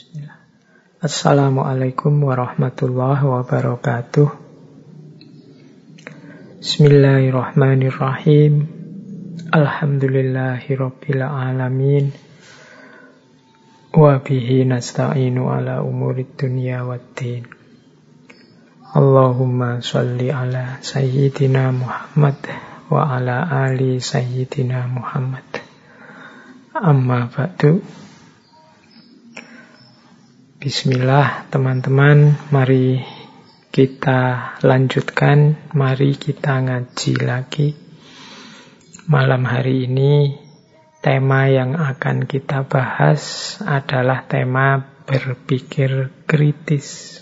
Bismillah. Assalamualaikum warahmatullahi wabarakatuh. Bismillahirrahmanirrahim. Alhamdulillahirabbil alamin. Wa bihi nasta'inu ala umurid dunya waddin. Allahumma sholli ala sayyidina Muhammad wa ala ali sayyidina Muhammad. Amma ba'du. Bismillah teman-teman, mari kita lanjutkan, mari kita ngaji lagi. Malam hari ini tema yang akan kita bahas adalah tema berpikir kritis.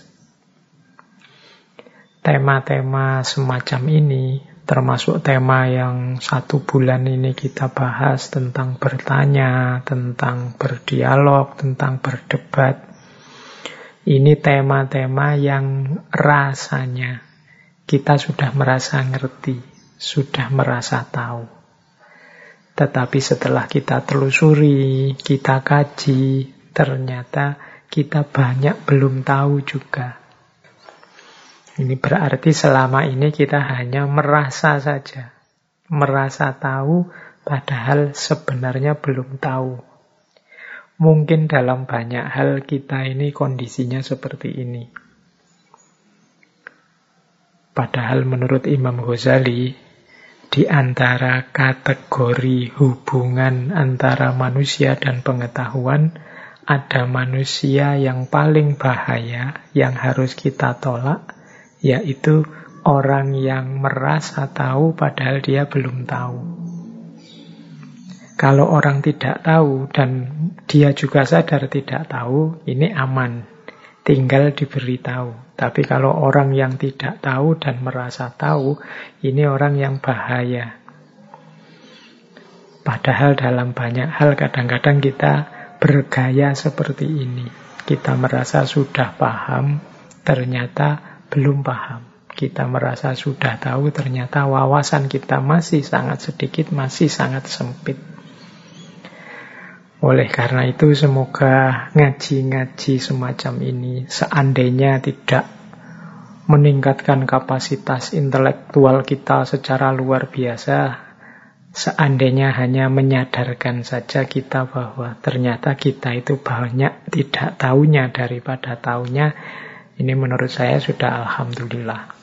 Tema-tema semacam ini termasuk tema yang satu bulan ini kita bahas tentang bertanya, tentang berdialog, tentang berdebat ini tema-tema yang rasanya kita sudah merasa ngerti, sudah merasa tahu. Tetapi setelah kita telusuri, kita kaji, ternyata kita banyak belum tahu juga. Ini berarti selama ini kita hanya merasa saja. Merasa tahu, padahal sebenarnya belum tahu. Mungkin dalam banyak hal kita ini kondisinya seperti ini. Padahal menurut Imam Ghazali, di antara kategori hubungan antara manusia dan pengetahuan, ada manusia yang paling bahaya yang harus kita tolak, yaitu orang yang merasa tahu padahal dia belum tahu. Kalau orang tidak tahu dan dia juga sadar tidak tahu, ini aman. Tinggal diberitahu. Tapi kalau orang yang tidak tahu dan merasa tahu, ini orang yang bahaya. Padahal dalam banyak hal kadang-kadang kita bergaya seperti ini. Kita merasa sudah paham, ternyata belum paham. Kita merasa sudah tahu, ternyata wawasan kita masih sangat sedikit, masih sangat sempit. Oleh karena itu semoga ngaji-ngaji semacam ini seandainya tidak meningkatkan kapasitas intelektual kita secara luar biasa, seandainya hanya menyadarkan saja kita bahwa ternyata kita itu banyak tidak tahunya daripada tahunya, ini menurut saya sudah alhamdulillah.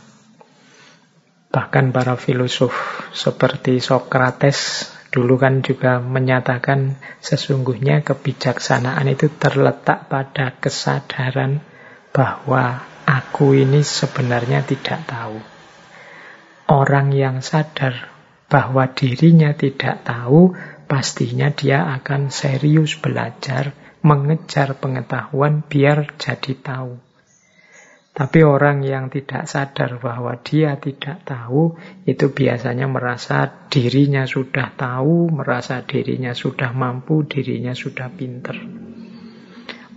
Bahkan para filosof seperti Socrates Dulu kan juga menyatakan sesungguhnya kebijaksanaan itu terletak pada kesadaran bahwa aku ini sebenarnya tidak tahu. Orang yang sadar bahwa dirinya tidak tahu, pastinya dia akan serius belajar, mengejar pengetahuan biar jadi tahu. Tapi orang yang tidak sadar bahwa dia tidak tahu, itu biasanya merasa dirinya sudah tahu, merasa dirinya sudah mampu, dirinya sudah pinter.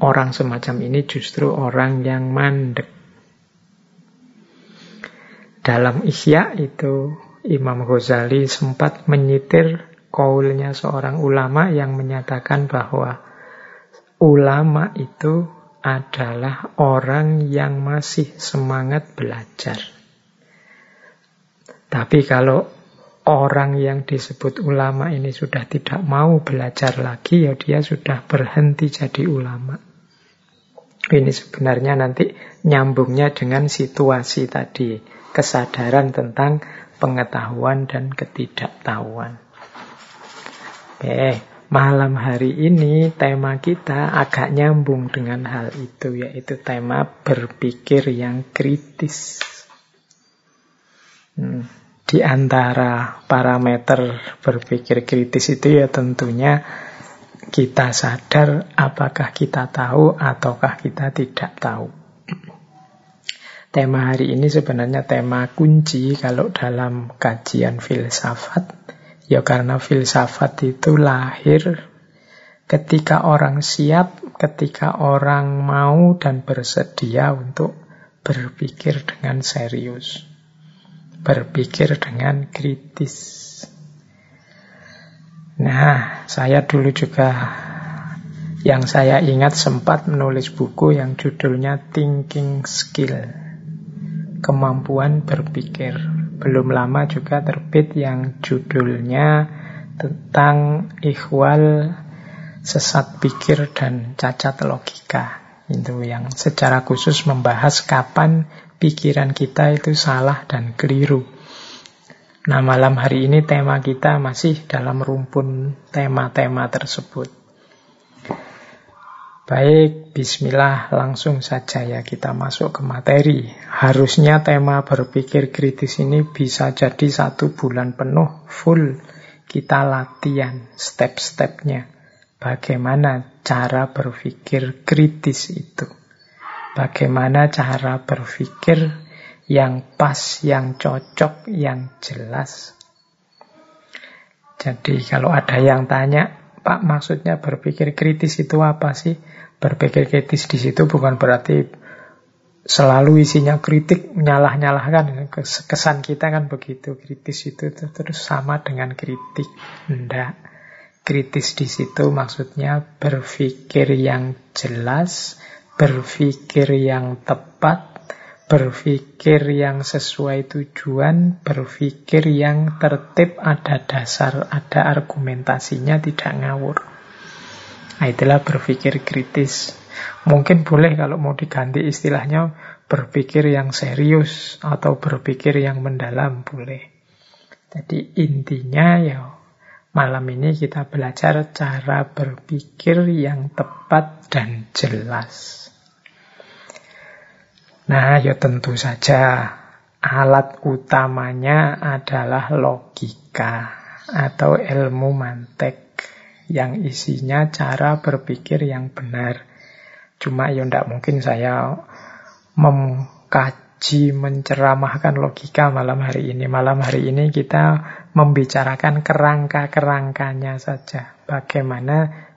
Orang semacam ini justru orang yang mandek. Dalam Ihya itu Imam Ghazali sempat menyitir kaulnya seorang ulama yang menyatakan bahwa ulama itu adalah orang yang masih semangat belajar. Tapi kalau orang yang disebut ulama ini sudah tidak mau belajar lagi, ya dia sudah berhenti jadi ulama. Ini sebenarnya nanti nyambungnya dengan situasi tadi, kesadaran tentang pengetahuan dan ketidaktahuan. Oke, Malam hari ini tema kita agak nyambung dengan hal itu, yaitu tema berpikir yang kritis. Hmm. Di antara parameter berpikir kritis itu ya tentunya kita sadar apakah kita tahu ataukah kita tidak tahu. Tema hari ini sebenarnya tema kunci kalau dalam kajian filsafat Ya karena filsafat itu lahir ketika orang siap, ketika orang mau dan bersedia untuk berpikir dengan serius. Berpikir dengan kritis. Nah, saya dulu juga Yang saya ingat sempat menulis buku yang judulnya Thinking Skill. Kemampuan berpikir. Belum lama juga terbit yang judulnya tentang ikhwal sesat pikir dan cacat logika. Itu yang secara khusus membahas kapan pikiran kita itu salah dan keliru. Nah, malam hari ini tema kita masih dalam rumpun tema-tema tersebut. Baik, bismillah langsung saja ya kita masuk ke materi. Harusnya tema berpikir kritis ini bisa jadi satu bulan penuh full kita latihan step-stepnya. Bagaimana cara berpikir kritis itu? Bagaimana cara berpikir yang pas, yang cocok, yang jelas. Jadi kalau ada yang tanya, Pak maksudnya berpikir kritis itu apa sih? Berpikir kritis di situ bukan berarti selalu isinya kritik, nyalah-nyalahkan. Kesan kita kan begitu, kritis itu terus sama dengan kritik. Tidak. Kritis di situ maksudnya berpikir yang jelas, berpikir yang tepat, berpikir yang sesuai tujuan, berpikir yang tertib, ada dasar, ada argumentasinya, tidak ngawur. Nah, itulah berpikir kritis. Mungkin boleh kalau mau diganti istilahnya berpikir yang serius atau berpikir yang mendalam boleh. Jadi intinya ya malam ini kita belajar cara berpikir yang tepat dan jelas. Nah, ya tentu saja alat utamanya adalah logika atau ilmu mantek yang isinya cara berpikir yang benar. Cuma ya tidak mungkin saya mengkaji, menceramahkan logika malam hari ini. Malam hari ini kita membicarakan kerangka-kerangkanya saja. Bagaimana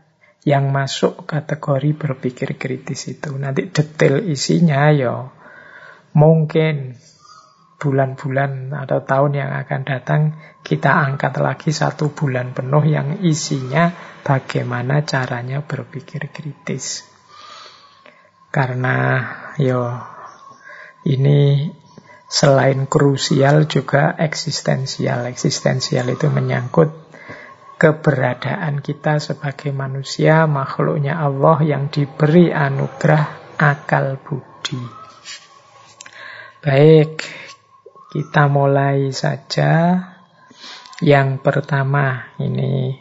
yang masuk kategori berpikir kritis itu. Nanti detail isinya ya Mungkin bulan-bulan atau tahun yang akan datang kita angkat lagi satu bulan penuh yang isinya bagaimana caranya berpikir kritis. Karena yo ini selain krusial juga eksistensial. Eksistensial itu menyangkut keberadaan kita sebagai manusia, makhluknya Allah yang diberi anugerah akal budi. Baik, kita mulai saja. Yang pertama ini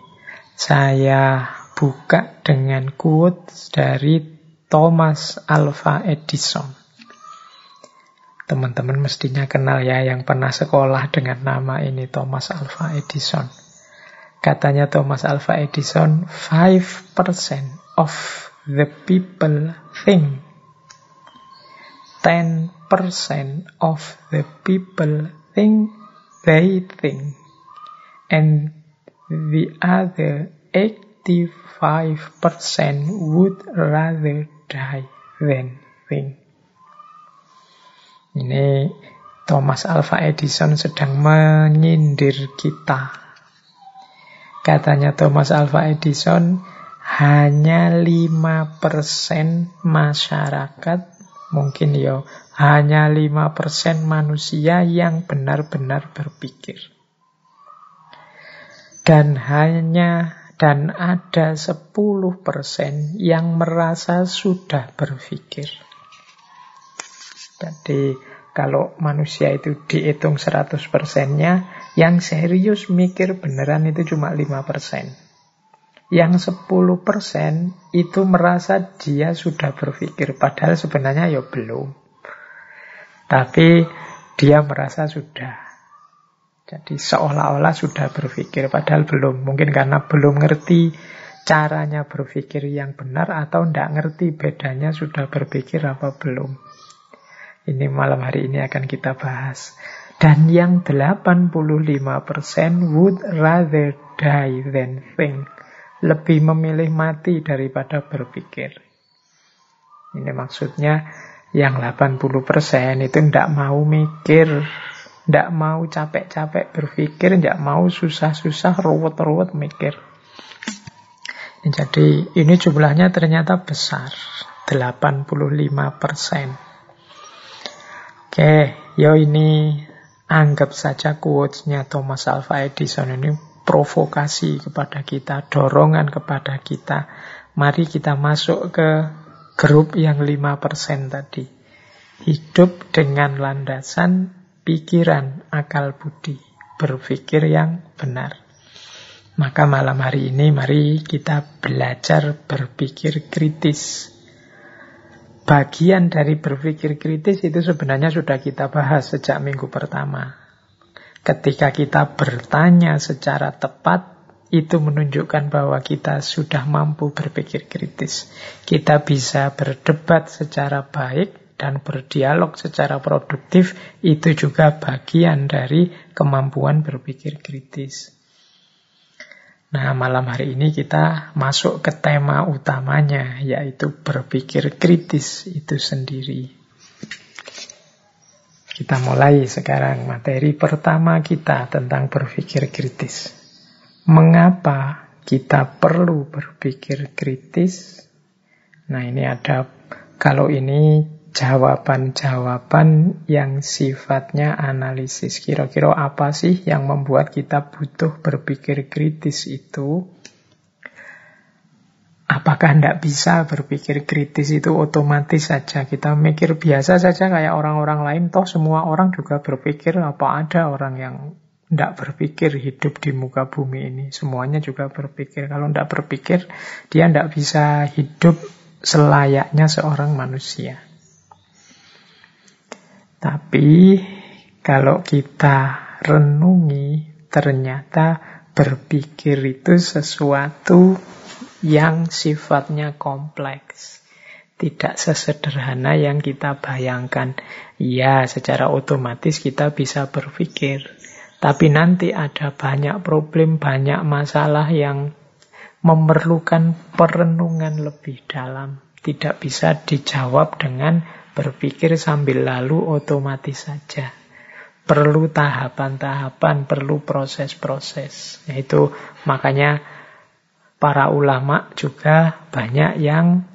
saya buka dengan quote dari Thomas Alva Edison. Teman-teman mestinya kenal ya yang pernah sekolah dengan nama ini Thomas Alva Edison. Katanya Thomas Alva Edison, 5% of the people think 10% of the people think they think, and the other 85% would rather die than think. Ini Thomas Alva Edison sedang menyindir kita. Katanya Thomas Alva Edison, hanya 5% masyarakat Mungkin ya hanya 5% manusia yang benar-benar berpikir. Dan hanya dan ada 10% yang merasa sudah berpikir. Jadi kalau manusia itu dihitung 100%-nya, yang serius mikir beneran itu cuma 5% yang 10% itu merasa dia sudah berpikir, padahal sebenarnya ya belum. Tapi dia merasa sudah. Jadi seolah-olah sudah berpikir, padahal belum. Mungkin karena belum ngerti caranya berpikir yang benar atau tidak ngerti bedanya sudah berpikir apa belum. Ini malam hari ini akan kita bahas. Dan yang 85% would rather die than think lebih memilih mati daripada berpikir. Ini maksudnya yang 80% itu tidak mau mikir, tidak mau capek-capek berpikir, tidak mau susah-susah ruwet-ruwet mikir. Jadi ini jumlahnya ternyata besar, 85 persen. Oke, yo ini anggap saja quotes-nya Thomas Alva Edison ini provokasi kepada kita, dorongan kepada kita. Mari kita masuk ke grup yang 5% tadi. Hidup dengan landasan pikiran, akal budi, berpikir yang benar. Maka malam hari ini mari kita belajar berpikir kritis. Bagian dari berpikir kritis itu sebenarnya sudah kita bahas sejak minggu pertama. Ketika kita bertanya secara tepat, itu menunjukkan bahwa kita sudah mampu berpikir kritis. Kita bisa berdebat secara baik dan berdialog secara produktif, itu juga bagian dari kemampuan berpikir kritis. Nah, malam hari ini kita masuk ke tema utamanya, yaitu berpikir kritis itu sendiri. Kita mulai sekarang materi pertama kita tentang berpikir kritis. Mengapa kita perlu berpikir kritis? Nah, ini ada kalau ini jawaban-jawaban yang sifatnya analisis. Kira-kira apa sih yang membuat kita butuh berpikir kritis itu? Apakah tidak bisa berpikir kritis itu otomatis saja? Kita mikir biasa saja kayak orang-orang lain, toh semua orang juga berpikir apa ada orang yang tidak berpikir hidup di muka bumi ini. Semuanya juga berpikir. Kalau tidak berpikir, dia tidak bisa hidup selayaknya seorang manusia. Tapi kalau kita renungi, ternyata berpikir itu sesuatu yang sifatnya kompleks. Tidak sesederhana yang kita bayangkan. Ya, secara otomatis kita bisa berpikir. Tapi nanti ada banyak problem, banyak masalah yang memerlukan perenungan lebih dalam. Tidak bisa dijawab dengan Berpikir sambil lalu otomatis saja. Perlu tahapan-tahapan, perlu proses-proses. Itu makanya para ulama juga banyak yang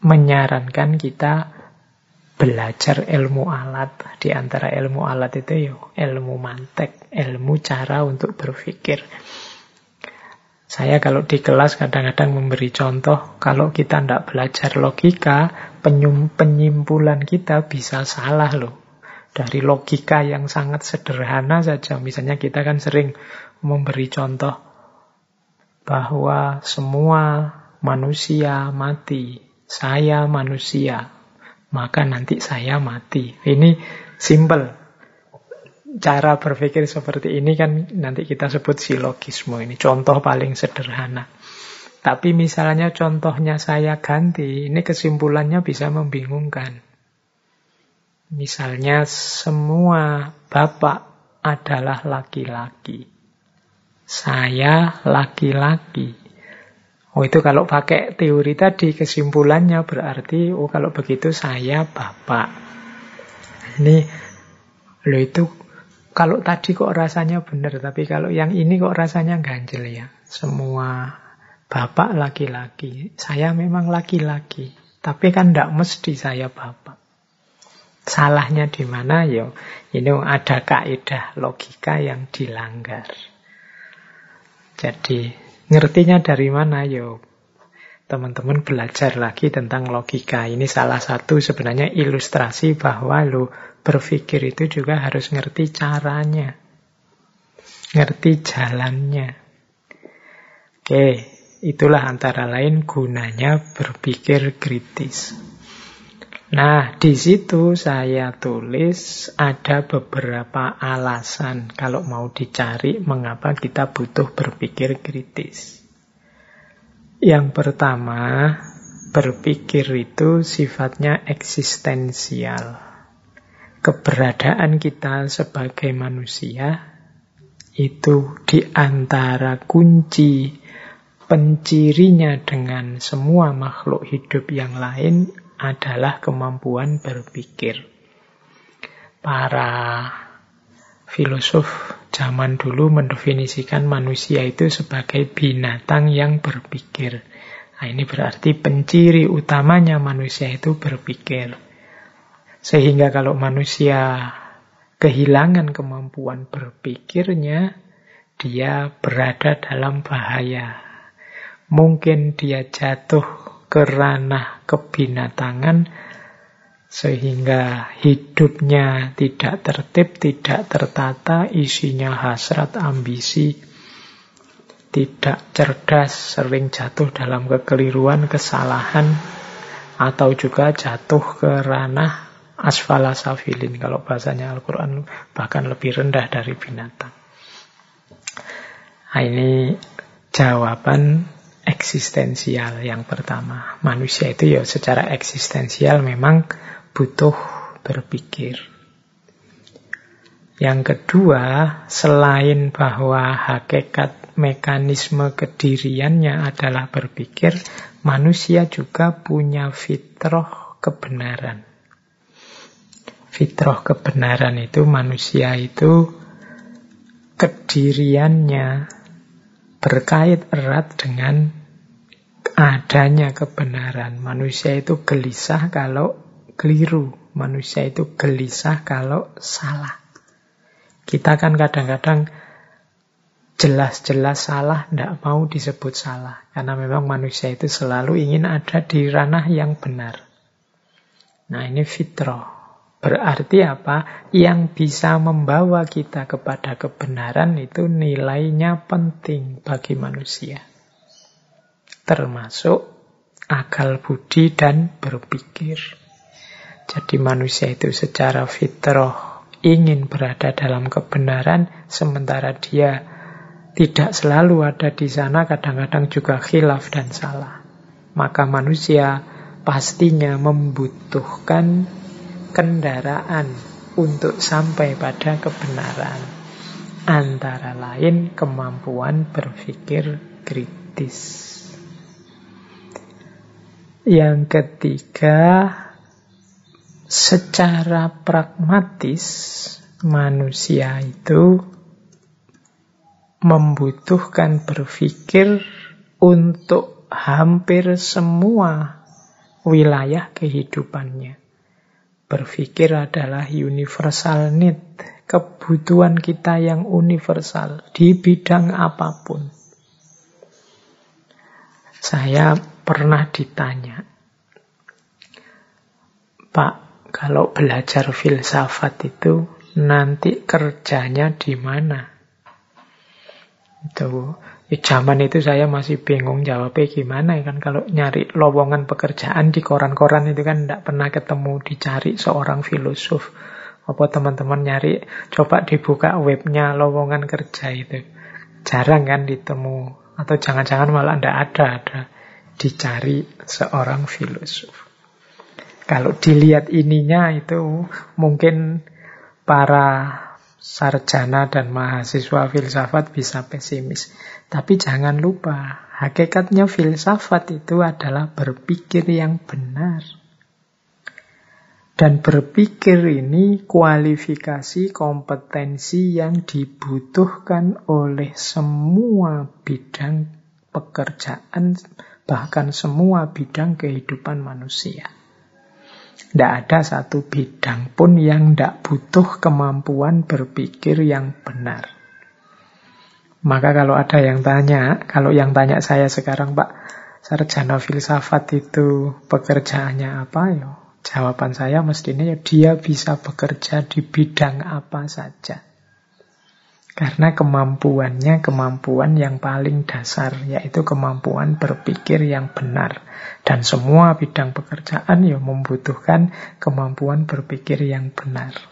menyarankan kita belajar ilmu alat. Di antara ilmu alat itu yo ilmu mantek, ilmu cara untuk berpikir. Saya kalau di kelas kadang-kadang memberi contoh, kalau kita tidak belajar logika, penyimpulan kita bisa salah loh. Dari logika yang sangat sederhana saja. Misalnya kita kan sering memberi contoh bahwa semua manusia mati. Saya manusia, maka nanti saya mati. Ini simple. Cara berpikir seperti ini kan nanti kita sebut silogisme. Ini contoh paling sederhana. Tapi misalnya contohnya saya ganti, ini kesimpulannya bisa membingungkan. Misalnya semua bapak adalah laki-laki. Saya laki-laki. Oh itu kalau pakai teori tadi kesimpulannya berarti oh kalau begitu saya bapak. Ini lo itu kalau tadi kok rasanya benar tapi kalau yang ini kok rasanya ganjel ya. Semua bapak laki-laki. Saya memang laki-laki, tapi kan tidak mesti saya bapak. Salahnya di mana yo? Ini ada kaidah logika yang dilanggar. Jadi ngertinya dari mana yo? Teman-teman belajar lagi tentang logika. Ini salah satu sebenarnya ilustrasi bahwa lo berpikir itu juga harus ngerti caranya. Ngerti jalannya. Oke, Itulah antara lain gunanya berpikir kritis. Nah, di situ saya tulis ada beberapa alasan kalau mau dicari mengapa kita butuh berpikir kritis. Yang pertama, berpikir itu sifatnya eksistensial. Keberadaan kita sebagai manusia itu di antara kunci pencirinya dengan semua makhluk hidup yang lain adalah kemampuan berpikir. Para filosof zaman dulu mendefinisikan manusia itu sebagai binatang yang berpikir. Nah, ini berarti penciri utamanya manusia itu berpikir. Sehingga kalau manusia kehilangan kemampuan berpikirnya, dia berada dalam bahaya. Mungkin dia jatuh ke ranah kebinatangan sehingga hidupnya tidak tertib, tidak tertata, isinya hasrat, ambisi, tidak cerdas, sering jatuh dalam kekeliruan, kesalahan, atau juga jatuh ke ranah asfala safilin kalau bahasanya Al-Quran bahkan lebih rendah dari binatang. Nah, ini jawaban eksistensial yang pertama. Manusia itu ya secara eksistensial memang butuh berpikir. Yang kedua, selain bahwa hakikat mekanisme kediriannya adalah berpikir, manusia juga punya fitrah kebenaran. Fitrah kebenaran itu manusia itu kediriannya berkait erat dengan adanya kebenaran. Manusia itu gelisah kalau keliru. Manusia itu gelisah kalau salah. Kita kan kadang-kadang jelas-jelas salah, tidak mau disebut salah. Karena memang manusia itu selalu ingin ada di ranah yang benar. Nah ini fitrah. Berarti apa? Yang bisa membawa kita kepada kebenaran itu nilainya penting bagi manusia. Termasuk akal budi dan berpikir. Jadi manusia itu secara fitrah ingin berada dalam kebenaran, sementara dia tidak selalu ada di sana, kadang-kadang juga khilaf dan salah. Maka manusia pastinya membutuhkan kendaraan untuk sampai pada kebenaran. Antara lain kemampuan berpikir kritis. Yang ketiga, secara pragmatis manusia itu membutuhkan berpikir untuk hampir semua wilayah kehidupannya. Berpikir adalah universal need, kebutuhan kita yang universal di bidang apa pun. Saya pernah ditanya, Pak, kalau belajar filsafat itu nanti kerjanya di mana? Itu zaman itu saya masih bingung jawabnya gimana ya kan kalau nyari lowongan pekerjaan di koran-koran itu kan tidak pernah ketemu dicari seorang filosof. Apa teman-teman nyari coba dibuka webnya lowongan kerja itu. Jarang kan ditemu atau jangan-jangan malah tidak ada ada dicari seorang filosof. Kalau dilihat ininya itu mungkin para sarjana dan mahasiswa filsafat bisa pesimis. Tapi jangan lupa, hakikatnya filsafat itu adalah berpikir yang benar. Dan berpikir ini kualifikasi kompetensi yang dibutuhkan oleh semua bidang pekerjaan, bahkan semua bidang kehidupan manusia. Tidak ada satu bidang pun yang tidak butuh kemampuan berpikir yang benar. Maka kalau ada yang tanya, kalau yang tanya saya sekarang, Pak, sarjana filsafat itu pekerjaannya apa? Ya, jawaban saya mestinya ya dia bisa bekerja di bidang apa saja. Karena kemampuannya kemampuan yang paling dasar, yaitu kemampuan berpikir yang benar. Dan semua bidang pekerjaan ya membutuhkan kemampuan berpikir yang benar.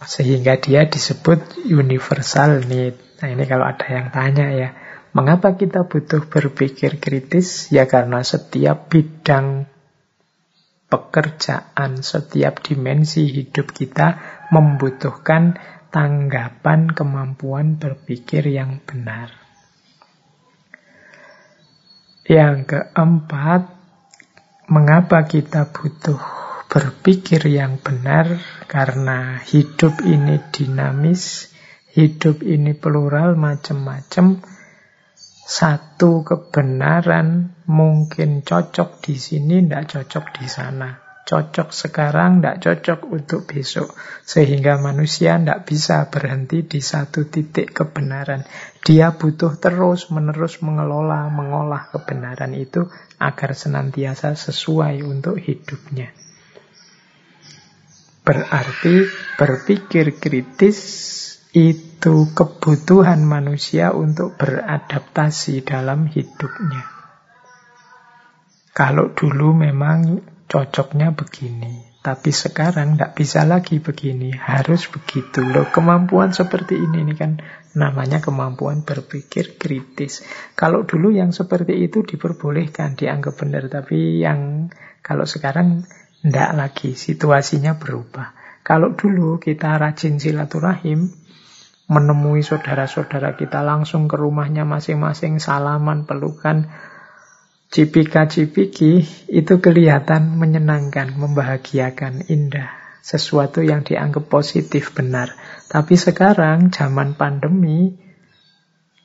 Sehingga dia disebut universal need. Nah ini kalau ada yang tanya ya, mengapa kita butuh berpikir kritis? Ya karena setiap bidang pekerjaan, setiap dimensi hidup kita membutuhkan tanggapan kemampuan berpikir yang benar. Yang keempat, mengapa kita butuh berpikir yang benar? Karena hidup ini dinamis, Hidup ini plural, macam-macam. Satu kebenaran mungkin cocok di sini, tidak cocok di sana. Cocok sekarang, tidak cocok untuk besok. Sehingga manusia tidak bisa berhenti di satu titik kebenaran. Dia butuh terus-menerus mengelola, mengolah kebenaran itu agar senantiasa sesuai untuk hidupnya. Berarti berpikir kritis itu kebutuhan manusia untuk beradaptasi dalam hidupnya. Kalau dulu memang cocoknya begini, tapi sekarang tidak bisa lagi begini, harus begitu. Loh, kemampuan seperti ini, ini kan namanya kemampuan berpikir kritis. Kalau dulu yang seperti itu diperbolehkan, dianggap benar, tapi yang kalau sekarang tidak lagi, situasinya berubah. Kalau dulu kita rajin silaturahim, menemui saudara-saudara kita langsung ke rumahnya masing-masing, salaman, pelukan, cipika-cipiki, itu kelihatan menyenangkan, membahagiakan, indah. Sesuatu yang dianggap positif, benar. Tapi sekarang, zaman pandemi,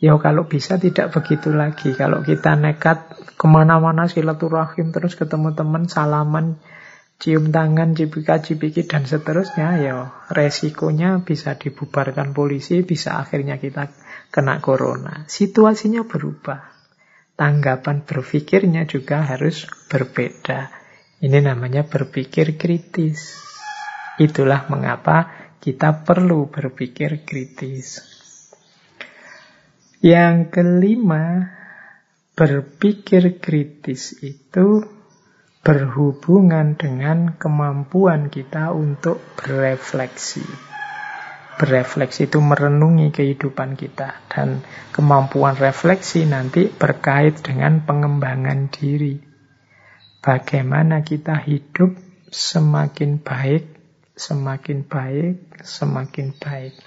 ya kalau bisa tidak begitu lagi. Kalau kita nekat ke mana-mana silaturahim, terus ketemu teman, salaman, cium tangan, cipika-cipiki, dan seterusnya, ya resikonya bisa dibubarkan polisi, bisa akhirnya kita kena corona. Situasinya berubah. Tanggapan berpikirnya juga harus berbeda. Ini namanya berpikir kritis. Itulah mengapa kita perlu berpikir kritis. Yang kelima, berpikir kritis itu berhubungan dengan kemampuan kita untuk berefleksi. Berefleksi itu merenungi kehidupan kita dan kemampuan refleksi nanti berkait dengan pengembangan diri. Bagaimana kita hidup semakin baik, semakin baik, semakin baik.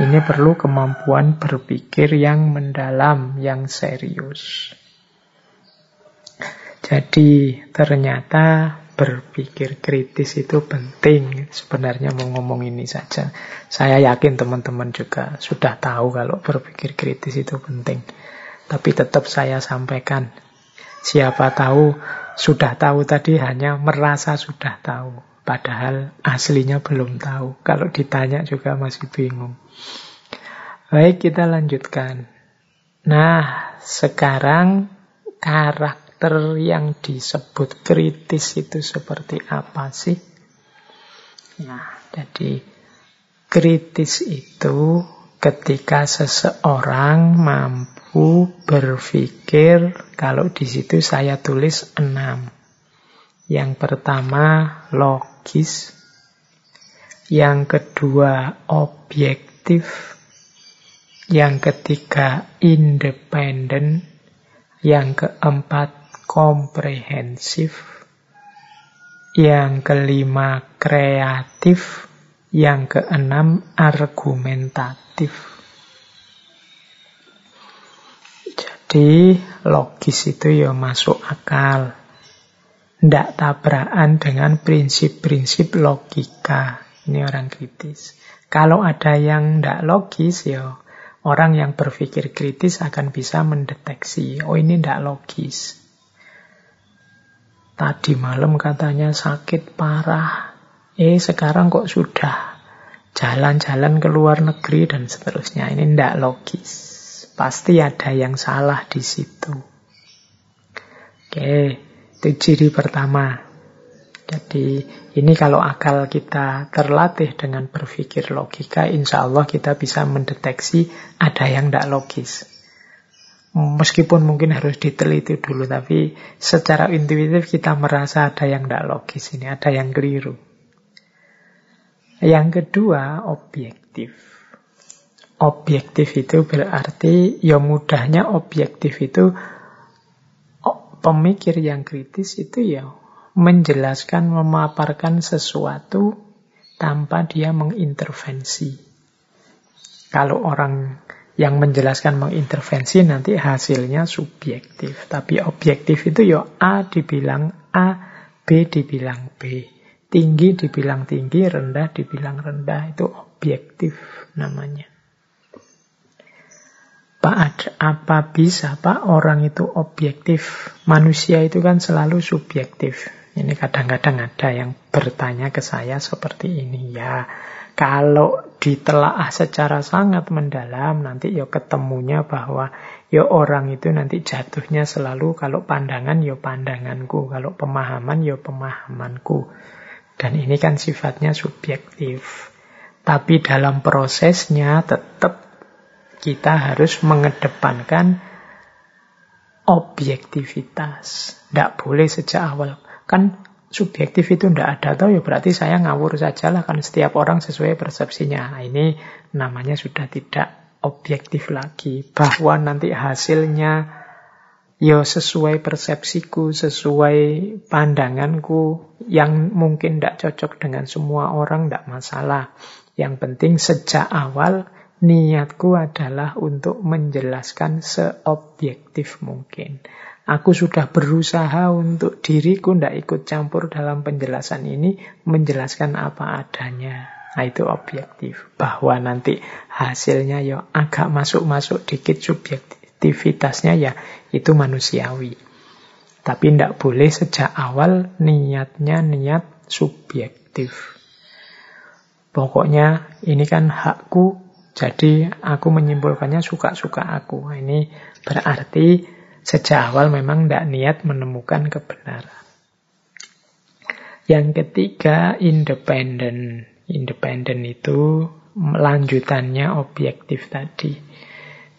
Ini perlu kemampuan berpikir yang mendalam, yang serius. Jadi ternyata berpikir kritis itu penting. Sebenarnya mau ngomong ini saja. Saya yakin teman-teman juga sudah tahu kalau berpikir kritis itu penting. Tapi tetap saya sampaikan. Siapa tahu sudah tahu tadi hanya merasa sudah tahu. Padahal aslinya belum tahu. Kalau ditanya juga masih bingung. Baik, kita lanjutkan. Nah, sekarang karakter karakter yang disebut kritis itu seperti apa sih? Nah, jadi kritis itu ketika seseorang mampu berpikir, kalau di situ saya tulis enam. Yang pertama logis, yang kedua objektif, yang ketiga independen, yang keempat komprehensif. Yang kelima kreatif. Yang keenam argumentatif. Jadi logis itu ya masuk akal. Tidak tabrakan dengan prinsip-prinsip logika. Ini orang kritis. Kalau ada yang tidak logis ya orang yang berpikir kritis akan bisa mendeteksi. Oh ini tidak logis. Tadi malam katanya sakit parah. Eh sekarang kok sudah jalan-jalan ke luar negeri dan seterusnya. Ini tidak logis. Pasti ada yang salah di situ. Oke, itu ciri pertama. Jadi ini kalau akal kita terlatih dengan berpikir logika, insya Allah kita bisa mendeteksi ada yang tidak logis. Meskipun mungkin harus diteliti dulu, tapi secara intuitif kita merasa ada yang tidak logis ini, ada yang keliru. Yang kedua, objektif. Objektif itu berarti, ya mudahnya objektif itu, oh, pemikir yang kritis itu ya menjelaskan, memaparkan sesuatu tanpa dia mengintervensi. Kalau orang yang menjelaskan mengintervensi nanti hasilnya subjektif. Tapi objektif itu ya A dibilang A, B dibilang B. Tinggi dibilang tinggi, rendah dibilang rendah. Itu objektif namanya. Pak, apa bisa Pak orang itu objektif? Manusia itu kan selalu subjektif. Ini kadang-kadang ada yang bertanya ke saya seperti ini. Ya, kalau ditelaah secara sangat mendalam, nanti ya ketemunya bahwa ya orang itu nanti jatuhnya selalu kalau pandangan ya pandanganku, kalau pemahaman ya pemahamanku. Dan ini kan sifatnya subjektif. Tapi dalam prosesnya tetap kita harus mengedepankan objektivitas. Tidak boleh sejak awal. Kan subjektif itu tidak ada atau ya berarti saya ngawur saja lah kan setiap orang sesuai persepsinya. Nah, ini namanya sudah tidak objektif lagi. Bahwa nanti hasilnya ya sesuai persepsiku, sesuai pandanganku yang mungkin tidak cocok dengan semua orang tidak masalah. Yang penting sejak awal Niatku adalah untuk menjelaskan seobjektif mungkin. Aku sudah berusaha untuk diriku tidak ikut campur dalam penjelasan ini, menjelaskan apa adanya. Nah itu objektif. Bahwa nanti hasilnya ya agak masuk-masuk dikit subjektivitasnya ya itu manusiawi. Tapi tidak boleh sejak awal niatnya niat subjektif. Pokoknya ini kan hakku, jadi aku menyimpulkannya suka-suka aku. Nah, ini berarti sejak awal memang tidak niat menemukan kebenaran. Yang ketiga, independen. Independen itu lanjutannya objektif tadi.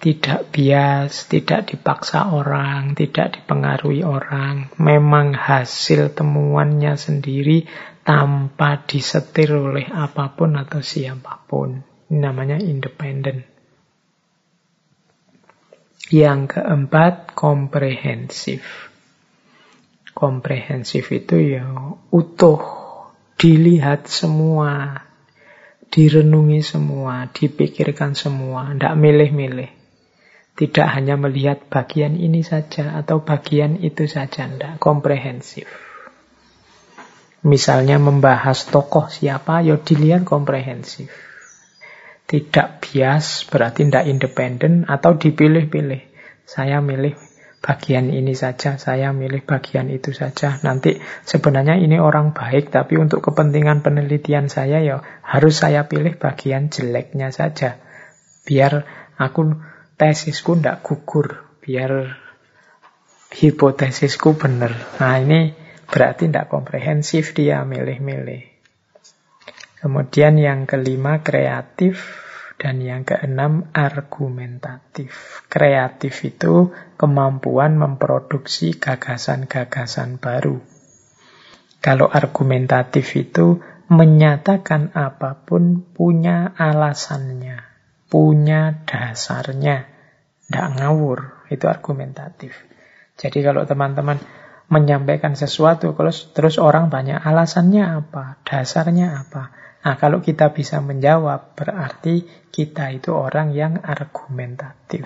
Tidak bias, tidak dipaksa orang, tidak dipengaruhi orang. Memang hasil temuannya sendiri tanpa disetir oleh apa pun atau siapa pun namanya independen. Yang keempat, komprehensif. Komprehensif itu ya utuh, dilihat semua, direnungi semua, dipikirkan semua, tidak milih-milih. Tidak hanya melihat bagian ini saja atau bagian itu saja, tidak komprehensif. Misalnya membahas tokoh siapa, ya dilihat komprehensif tidak bias berarti tidak independen atau dipilih-pilih. Saya milih bagian ini saja, saya milih bagian itu saja. Nanti sebenarnya ini orang baik, tapi untuk kepentingan penelitian saya ya harus saya pilih bagian jeleknya saja. Biar aku tesisku tidak gugur, biar hipotesisku benar. Nah ini berarti tidak komprehensif dia milih-milih. Kemudian yang kelima kreatif dan yang keenam, argumentatif. Kreatif itu kemampuan memproduksi gagasan-gagasan baru. Kalau argumentatif itu menyatakan apa pun punya alasannya, punya dasarnya. Tidak ngawur, itu argumentatif. Jadi kalau teman-teman menyampaikan sesuatu, terus orang banyak alasannya apa, dasarnya apa, Nah, kalau kita bisa menjawab, berarti kita itu orang yang argumentatif.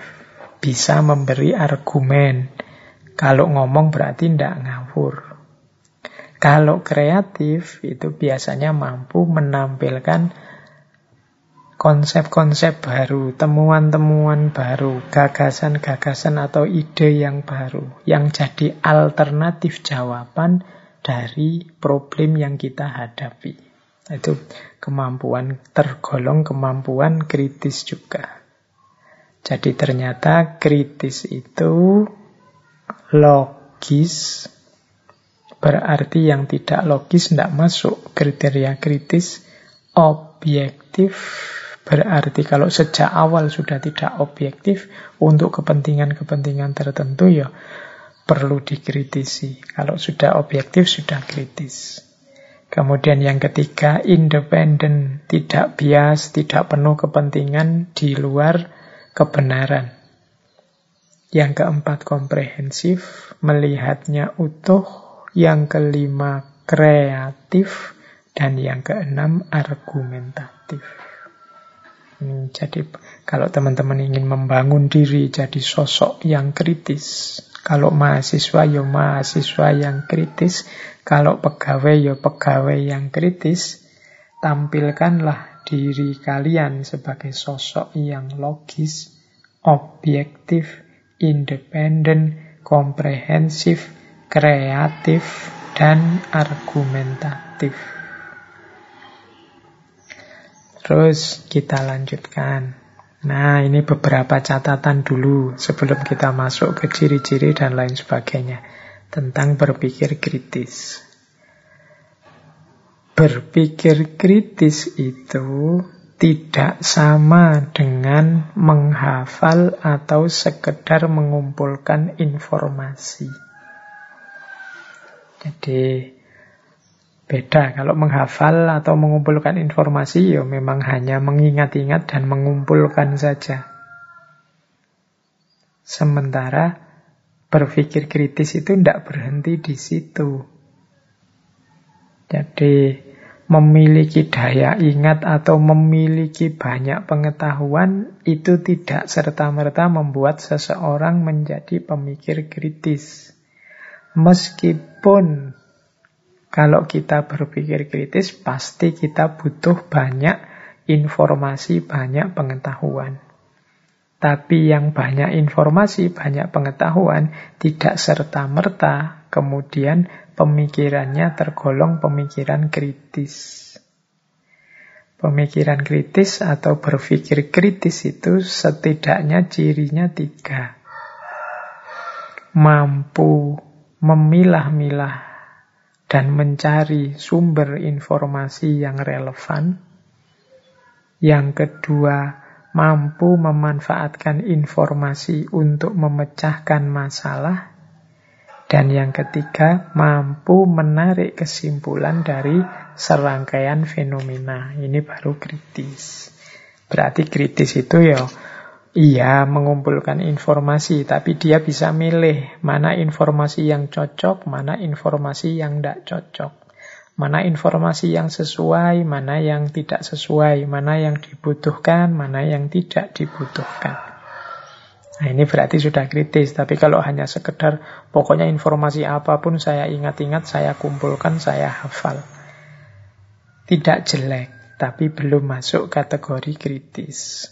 Bisa memberi argumen. Kalau ngomong berarti tidak ngawur. Kalau kreatif, itu biasanya mampu menampilkan konsep-konsep baru, temuan-temuan baru, gagasan-gagasan atau ide yang baru, yang jadi alternatif jawaban dari problem yang kita hadapi. Itu kemampuan tergolong kemampuan kritis juga. Jadi ternyata kritis itu logis berarti yang tidak logis tidak masuk kriteria kritis. Objektif berarti kalau sejak awal sudah tidak objektif untuk kepentingan-kepentingan tertentu ya perlu dikritisi. Kalau sudah objektif sudah kritis Kemudian yang ketiga, independen, tidak bias, tidak penuh kepentingan di luar kebenaran. Yang keempat, komprehensif, melihatnya utuh. Yang kelima, kreatif. Dan yang keenam, argumentatif. Hmm, jadi kalau teman-teman ingin membangun diri jadi sosok yang kritis, kalau mahasiswa ya mahasiswa yang kritis, kalau pegawai ya pegawai yang kritis, tampilkanlah diri kalian sebagai sosok yang logis, objektif, independen, komprehensif, kreatif, dan argumentatif. Terus kita lanjutkan. Nah, ini beberapa catatan dulu sebelum kita masuk ke ciri-ciri dan lain sebagainya tentang berpikir kritis. Berpikir kritis itu tidak sama dengan menghafal atau sekedar mengumpulkan informasi. Jadi beda kalau menghafal atau mengumpulkan informasi ya memang hanya mengingat-ingat dan mengumpulkan saja. Sementara berpikir kritis itu tidak berhenti di situ. Jadi memiliki daya ingat atau memiliki banyak pengetahuan itu tidak serta-merta membuat seseorang menjadi pemikir kritis. Meskipun kalau kita berpikir kritis pasti kita butuh banyak informasi, banyak pengetahuan. Tapi yang banyak informasi, banyak pengetahuan tidak serta-merta kemudian pemikirannya tergolong pemikiran kritis. Pemikiran kritis atau berpikir kritis itu setidaknya cirinya tiga. Mampu memilah-milah dan mencari sumber informasi yang relevan. Yang kedua, mampu memanfaatkan informasi untuk memecahkan masalah. Dan yang ketiga, mampu menarik kesimpulan dari serangkaian fenomena. Ini baru kritis. Berarti kritis itu ya iya mengumpulkan informasi, tapi dia bisa milih mana informasi yang cocok, mana informasi yang tidak cocok. Mana informasi yang sesuai, mana yang tidak sesuai, mana yang dibutuhkan, mana yang tidak dibutuhkan. Nah ini berarti sudah kritis, tapi kalau hanya sekedar pokoknya informasi apa pun saya ingat-ingat, saya kumpulkan, saya hafal. Tidak jelek, tapi belum masuk kategori kritis.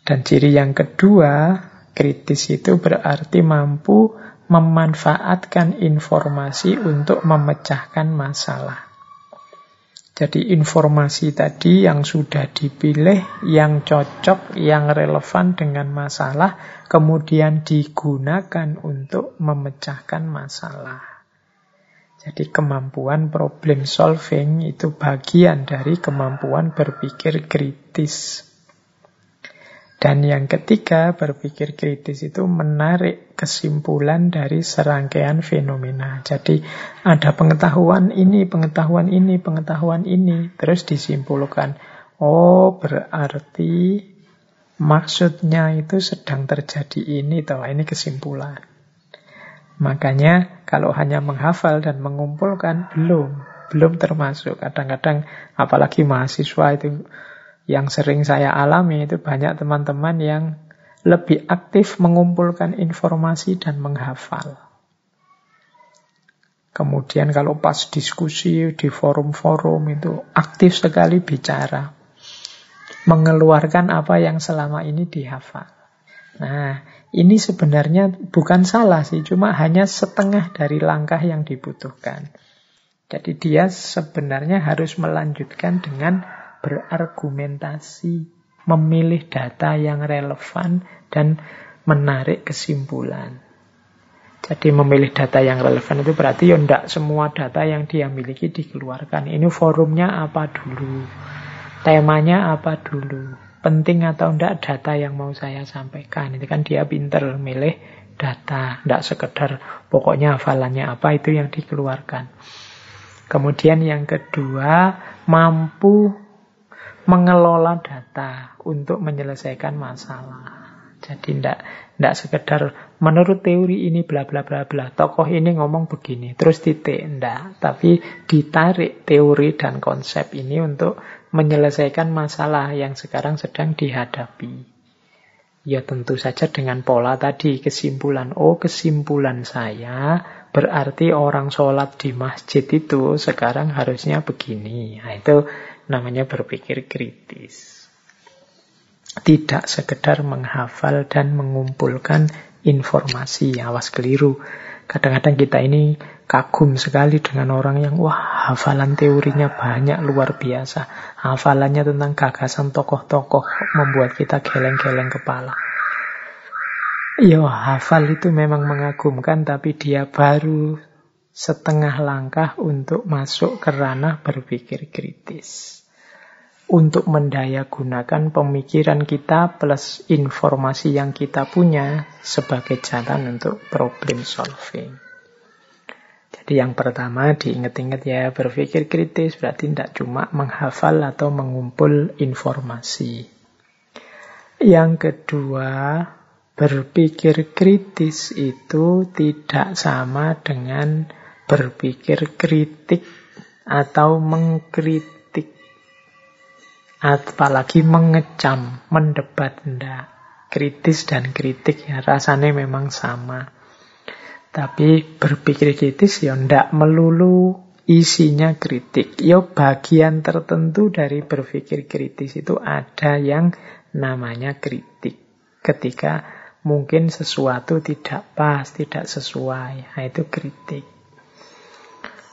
Dan ciri yang kedua, kritis itu berarti mampu memanfaatkan informasi untuk memecahkan masalah. Jadi informasi tadi yang sudah dipilih, yang cocok, yang relevan dengan masalah, kemudian digunakan untuk memecahkan masalah. Jadi kemampuan problem solving itu bagian dari kemampuan berpikir kritis. Dan yang ketiga, berpikir kritis itu menarik kesimpulan dari serangkaian fenomena. Jadi ada pengetahuan ini, pengetahuan ini, pengetahuan ini, terus disimpulkan. Oh, berarti maksudnya itu sedang terjadi ini, toh ini kesimpulan. Makanya kalau hanya menghafal dan mengumpulkan belum, belum termasuk. Kadang-kadang apalagi mahasiswa itu yang sering saya alami itu banyak teman-teman yang lebih aktif mengumpulkan informasi dan menghafal. Kemudian kalau pas diskusi di forum-forum itu aktif sekali bicara. Mengeluarkan apa yang selama ini dihafal. Nah, ini sebenarnya bukan salah sih, cuma hanya setengah dari langkah yang dibutuhkan. Jadi dia sebenarnya harus melanjutkan dengan berargumentasi, memilih data yang relevan, dan menarik kesimpulan. Jadi memilih data yang relevan itu berarti ya tidak semua data yang dia miliki dikeluarkan. Ini forumnya apa dulu, temanya apa dulu, penting atau tidak data yang mau saya sampaikan. Itu kan dia pinter milih data, tidak sekedar pokoknya hafalannya apa itu yang dikeluarkan. Kemudian yang kedua, mampu mengelola data untuk menyelesaikan masalah. Jadi tidak tidak sekedar menurut teori ini bla bla bla bla. Tokoh ini ngomong begini, terus titik enggak, tapi ditarik teori dan konsep ini untuk menyelesaikan masalah yang sekarang sedang dihadapi. Ya tentu saja dengan pola tadi kesimpulan. Oh kesimpulan saya berarti orang sholat di masjid itu sekarang harusnya begini. Nah, itu namanya berpikir kritis. Tidak sekedar menghafal dan mengumpulkan informasi. Awas keliru. Kadang-kadang kita ini kagum sekali dengan orang yang wah hafalan teorinya banyak luar biasa. Hafalannya tentang gagasan tokoh-tokoh membuat kita geleng-geleng kepala. Ya hafal itu memang mengagumkan tapi dia baru setengah langkah untuk masuk ke ranah berpikir kritis untuk mendaya gunakan pemikiran kita plus informasi yang kita punya sebagai jalan untuk problem solving. Jadi yang pertama diingat-ingat ya berpikir kritis berarti tidak cuma menghafal atau mengumpul informasi. Yang kedua, berpikir kritis itu tidak sama dengan berpikir kritik atau mengkritik apalagi mengecam, mendebat ndak. Kritis dan kritik ya rasanya memang sama. Tapi berpikir kritis ya ndak melulu isinya kritik. Ya bagian tertentu dari berpikir kritis itu ada yang namanya kritik. Ketika mungkin sesuatu tidak pas, tidak sesuai. Nah, itu kritik.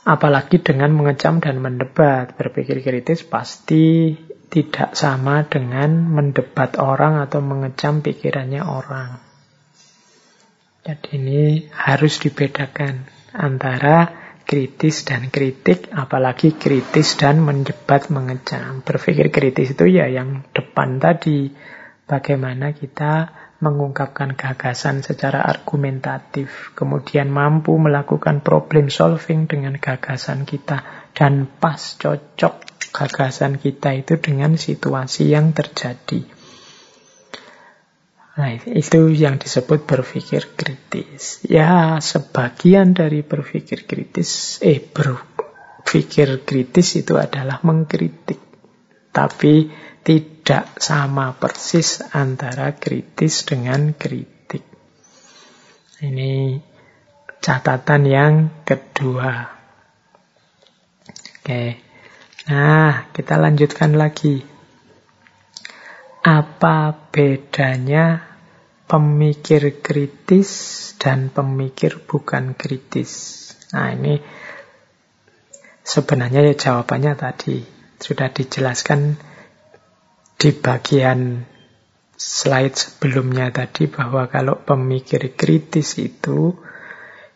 Apalagi dengan mengecam dan mendebat. Berpikir kritis pasti tidak sama dengan mendebat orang atau mengecam pikirannya orang. Jadi ini harus dibedakan antara kritis dan kritik, apalagi kritis dan mendebat mengecam. Berpikir kritis itu ya yang depan tadi, bagaimana kita mengungkapkan gagasan secara argumentatif, kemudian mampu melakukan problem solving dengan gagasan kita, dan pas cocok gagasan kita itu dengan situasi yang terjadi. Nah, itu yang disebut berpikir kritis. Ya, sebagian dari berpikir kritis, eh, berpikir kritis itu adalah mengkritik. Tapi tidak sama persis antara kritis dengan kritik. Ini catatan yang kedua. Oke. Nah, kita lanjutkan lagi. Apa bedanya pemikir kritis dan pemikir bukan kritis? Nah, ini sebenarnya ya jawabannya tadi sudah dijelaskan di bagian slide sebelumnya tadi bahwa kalau pemikir kritis itu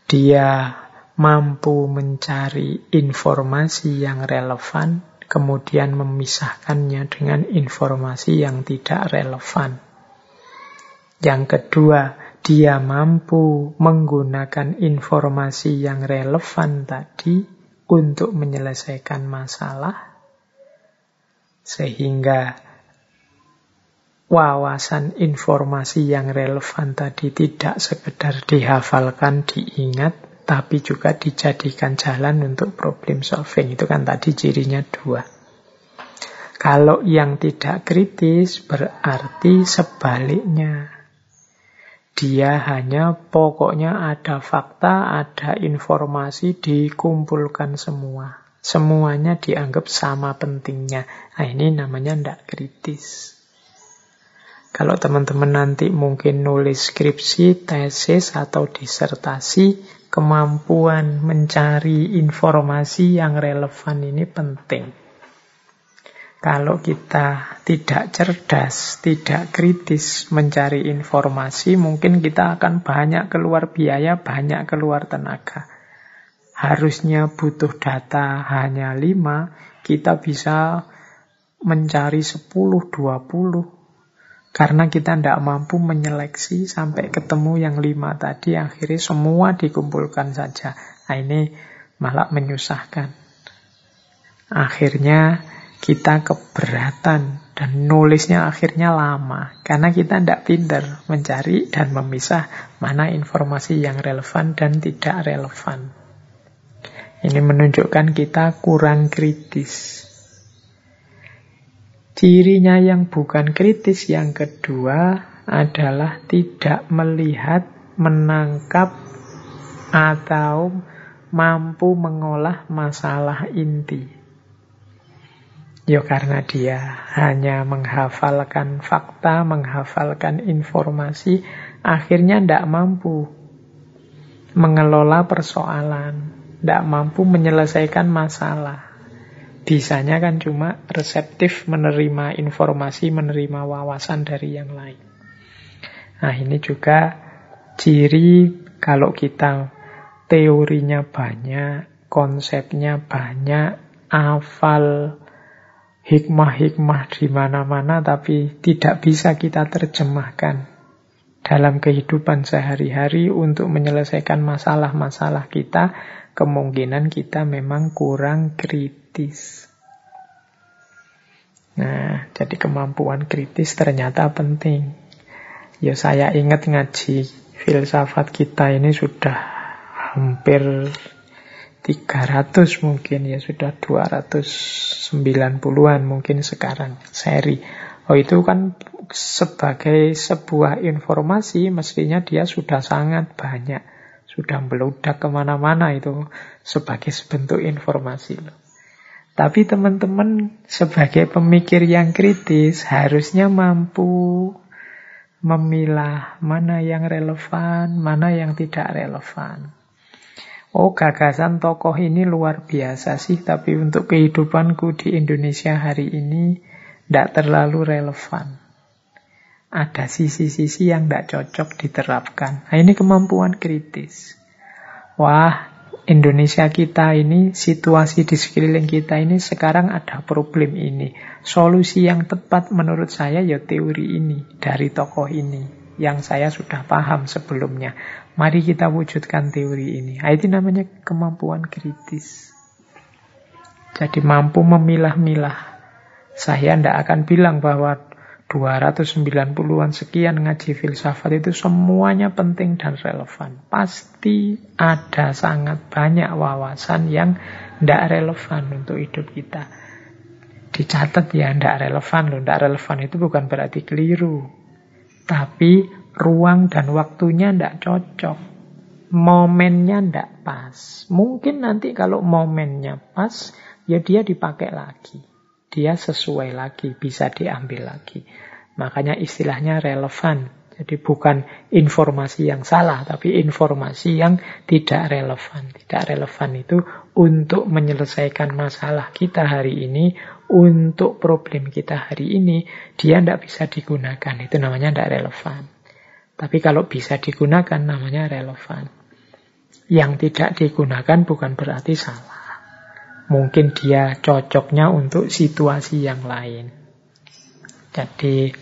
dia mampu mencari informasi yang relevan, kemudian memisahkannya dengan informasi yang tidak relevan. Yang kedua, dia mampu menggunakan informasi yang relevan tadi untuk menyelesaikan masalah, sehingga wawasan informasi yang relevan tadi tidak sekedar dihafalkan, diingat, tapi juga dijadikan jalan untuk problem solving. Itu kan tadi cirinya dua. Kalau yang tidak kritis berarti sebaliknya. Dia hanya pokoknya ada fakta, ada informasi dikumpulkan semua. Semuanya dianggap sama pentingnya. Nah ini namanya tidak kritis. Kalau teman-teman nanti mungkin nulis skripsi, tesis, atau disertasi, kemampuan mencari informasi yang relevan ini penting. Kalau kita tidak cerdas, tidak kritis mencari informasi, mungkin kita akan banyak keluar biaya, banyak keluar tenaga. Harusnya butuh data hanya 5, kita bisa mencari 10, 20, karena kita tidak mampu menyeleksi sampai ketemu yang lima tadi, akhirnya semua dikumpulkan saja. Nah ini malah menyusahkan. Akhirnya kita keberatan dan nulisnya akhirnya lama. Karena kita tidak pinter mencari dan memisah mana informasi yang relevan dan tidak relevan. Ini menunjukkan kita kurang kritis. Cirinya yang bukan kritis yang kedua adalah tidak melihat, menangkap, atau mampu mengolah masalah inti. Ya karena dia hanya menghafalkan fakta, menghafalkan informasi, akhirnya tidak mampu mengelola persoalan, tidak mampu menyelesaikan masalah. Bisanya kan cuma reseptif menerima informasi, menerima wawasan dari yang lain. Nah ini juga ciri kalau kita teorinya banyak, konsepnya banyak, hafal hikmah-hikmah di mana-mana tapi tidak bisa kita terjemahkan dalam kehidupan sehari-hari untuk menyelesaikan masalah-masalah kita, kemungkinan kita memang kurang kritis. Nah, jadi kemampuan kritis ternyata penting. Ya saya ingat ngaji filsafat kita ini sudah hampir 300 mungkin ya sudah 290-an mungkin sekarang seri. Oh itu kan sebagai sebuah informasi mestinya dia sudah sangat banyak. Sudah meludak ke mana-mana itu sebagai sebentuk informasi loh. Tapi teman-teman sebagai pemikir yang kritis harusnya mampu memilah mana yang relevan, mana yang tidak relevan. Oh gagasan tokoh ini luar biasa sih, tapi untuk kehidupanku di Indonesia hari ini tidak terlalu relevan. Ada sisi-sisi yang tidak cocok diterapkan. Nah, ini kemampuan kritis. Wah, Indonesia kita ini, situasi di sekeliling kita ini sekarang ada problem ini. Solusi yang tepat menurut saya ya teori ini, dari tokoh ini. Yang saya sudah paham sebelumnya. Mari kita wujudkan teori ini. Nah, itu namanya kemampuan kritis. Jadi mampu memilah-milah. Saya tidak akan bilang bahwa 290-an sekian ngaji filsafat itu semuanya penting dan relevan. Pasti ada sangat banyak wawasan yang tidak relevan untuk hidup kita. Dicatat ya tidak relevan. Tidak relevan itu bukan berarti keliru. Tapi ruang dan waktunya tidak cocok. Momennya tidak pas. Mungkin nanti kalau momennya pas, ya dia dipakai lagi. Dia sesuai lagi, bisa diambil lagi. Makanya istilahnya relevan. Jadi bukan informasi yang salah, tapi informasi yang tidak relevan. Tidak relevan itu untuk menyelesaikan masalah kita hari ini, untuk problem kita hari ini, dia tidak bisa digunakan. Itu namanya tidak relevan. Tapi kalau bisa digunakan namanya relevan. Yang tidak digunakan bukan berarti salah. Mungkin dia cocoknya untuk situasi yang lain. Jadi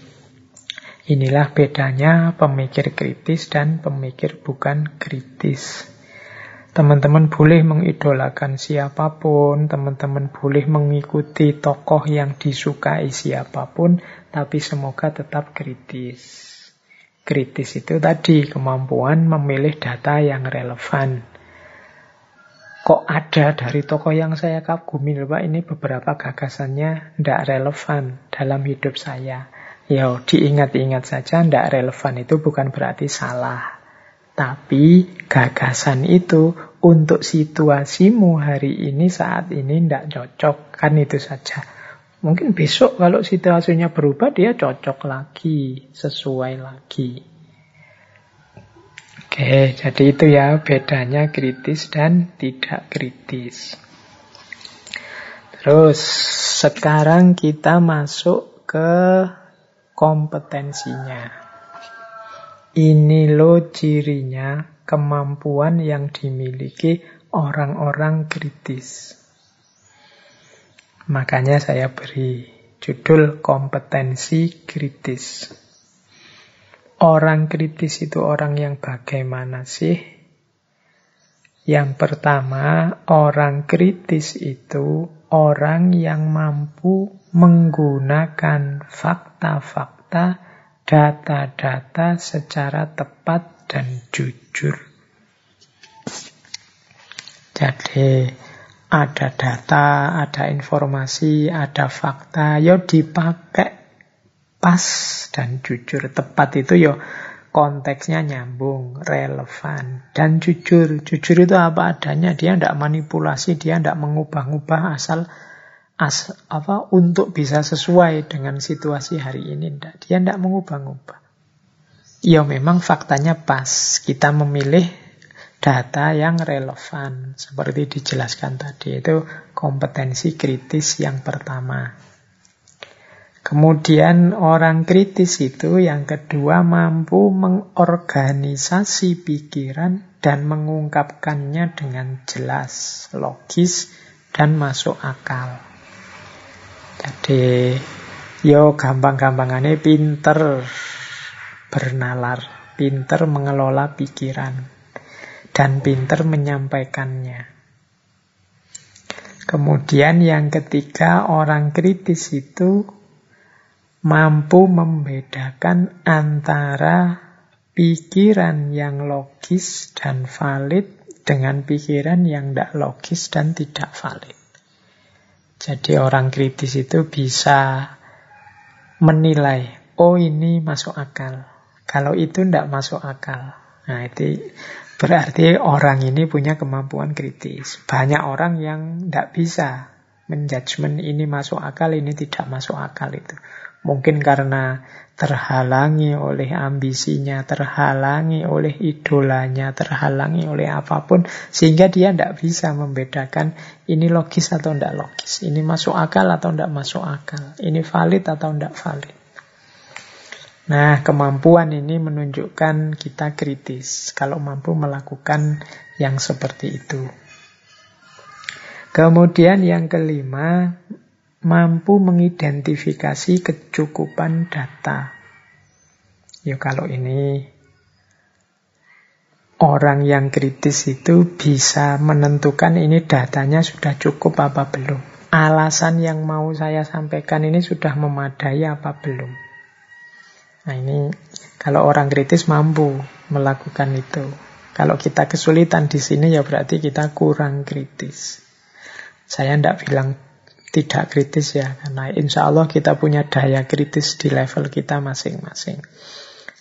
inilah bedanya pemikir kritis dan pemikir bukan kritis. Teman-teman boleh mengidolakan siapa pun, teman-teman boleh mengikuti tokoh yang disukai siapa pun, tapi semoga tetap kritis. Kritis itu tadi kemampuan memilih data yang relevan. Kok ada dari tokoh yang saya kagumi, Pak, ini beberapa gagasannya tidak relevan dalam hidup saya. Ya, diingat-ingat saja, tidak relevan itu bukan berarti salah. Tapi gagasan itu untuk situasimu hari ini, saat ini tidak cocok. Kan itu saja. Mungkin besok kalau situasinya berubah dia cocok lagi, sesuai lagi. Oke, jadi itu ya bedanya kritis dan tidak kritis. Terus sekarang kita masuk ke kompetensinya. Ini lo cirinya kemampuan yang dimiliki orang-orang kritis. Makanya saya beri judul kompetensi kritis. Orang kritis itu orang yang bagaimana sih? Yang pertama, orang kritis itu orang yang mampu menggunakan fakta-fakta, data-data secara tepat dan jujur. Jadi, ada data, ada informasi, ada fakta, yo dipakai pas dan jujur. Tepat itu yo konteksnya nyambung, relevan, dan jujur. Jujur itu apa adanya, dia tidak manipulasi, dia tidak mengubah-ubah asal as, apa untuk bisa sesuai dengan situasi hari ini. Nggak. Dia tidak mengubah-ubah. Ya memang faktanya pas. Kita memilih data yang relevan. Seperti dijelaskan tadi. Itu kompetensi kritis yang pertama. Kemudian orang kritis itu yang kedua mampu mengorganisasi pikiran dan mengungkapkannya dengan jelas, logis, dan masuk akal. Jadi, yo gampang-gampangannya pinter bernalar, pinter mengelola pikiran, dan pinter menyampaikannya. Kemudian yang ketiga, orang kritis itu mampu membedakan antara pikiran yang logis dan valid dengan pikiran yang tidak logis dan tidak valid. Jadi orang kritis itu bisa menilai, oh ini masuk akal. Kalau itu tidak masuk akal. Nah itu berarti orang ini punya kemampuan kritis. Banyak orang yang tidak bisa menjudgment ini masuk akal, ini tidak masuk akal itu. Mungkin karena terhalangi oleh ambisinya, terhalangi oleh idolanya, terhalangi oleh apa pun, sehingga dia tidak bisa membedakan ini logis atau tidak logis, ini masuk akal atau tidak masuk akal, ini valid atau tidak valid. Nah, kemampuan ini menunjukkan kita kritis kalau mampu melakukan yang seperti itu. Kemudian yang kelima, mampu mengidentifikasi kecukupan data. Ya kalau ini orang yang kritis itu bisa menentukan ini datanya sudah cukup apa belum. Alasan yang mau saya sampaikan ini sudah memadai apa belum. Nah ini kalau orang kritis mampu melakukan itu. Kalau kita kesulitan di sini ya berarti kita kurang kritis. Saya tidak bilang tidak kritis ya, karena insya Allah kita punya daya kritis di level kita masing-masing.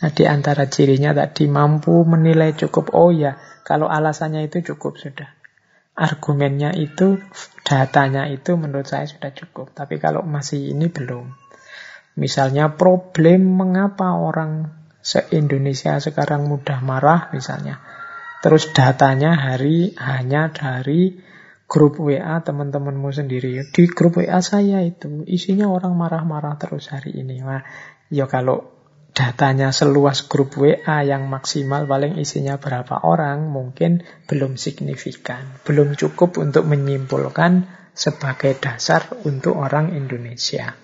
Nah, di antara cirinya tadi mampu menilai cukup, oh ya, kalau alasannya itu cukup sudah. Argumennya itu, datanya itu menurut saya sudah cukup. Tapi kalau masih ini belum. Misalnya problem mengapa orang se-Indonesia sekarang mudah marah misalnya. Terus datanya hari hanya dari grup WA teman-temanmu sendiri. Di grup WA saya itu isinya orang marah-marah terus hari ini. Nah, ya kalau datanya seluas grup WA yang maksimal paling isinya berapa orang mungkin belum signifikan, belum cukup untuk menyimpulkan sebagai dasar untuk orang Indonesia.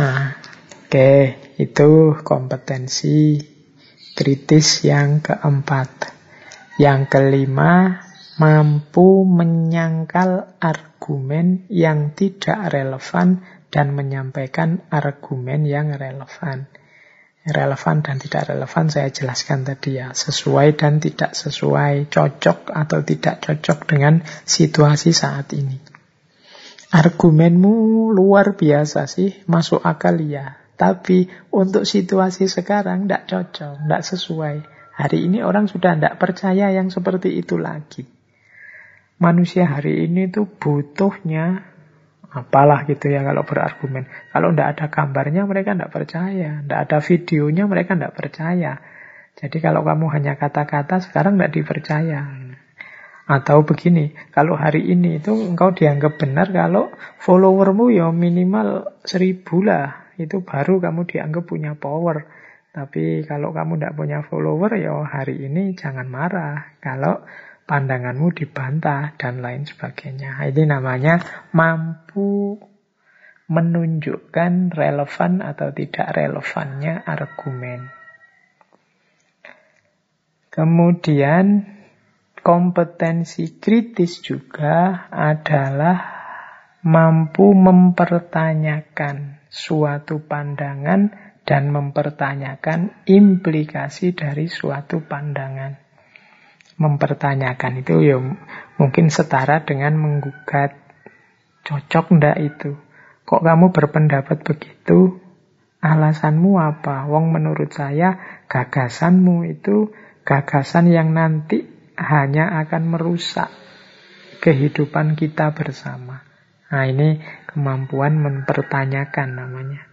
Nah, oke, okay, itu kompetensi kritis yang keempat. Yang kelima, mampu menyangkal argumen yang tidak relevan dan menyampaikan argumen yang relevan. Relevan dan tidak relevan saya jelaskan tadi ya, sesuai dan tidak sesuai, cocok atau tidak cocok dengan situasi saat ini. Argumenmu luar biasa sih, masuk akal ya. Tapi untuk situasi sekarang tidak cocok, tidak sesuai. Hari ini orang sudah tidak percaya yang seperti itu lagi manusia hari ini tuh butuhnya apalah gitu ya kalau berargumen. Kalau tidak ada gambarnya mereka tidak percaya, tidak ada videonya mereka tidak percaya. Jadi kalau kamu hanya kata-kata sekarang tidak dipercaya. Atau begini, kalau hari ini itu engkau dianggap benar kalau followermu ya minimal seribu lah. Itu baru kamu dianggap punya power. Tapi kalau kamu tidak punya follower ya hari ini jangan marah. Kalau pandanganmu dibantah, dan lain sebagainya. Ini namanya mampu menunjukkan relevan atau tidak relevannya argumen. Kemudian kompetensi kritis juga adalah mampu mempertanyakan suatu pandangan dan mempertanyakan implikasi dari suatu pandangan mempertanyakan itu ya mungkin setara dengan menggugat cocok ndak itu kok kamu berpendapat begitu alasanmu apa wong menurut saya gagasanmu itu gagasan yang nanti hanya akan merusak kehidupan kita bersama Nah ini kemampuan mempertanyakan namanya.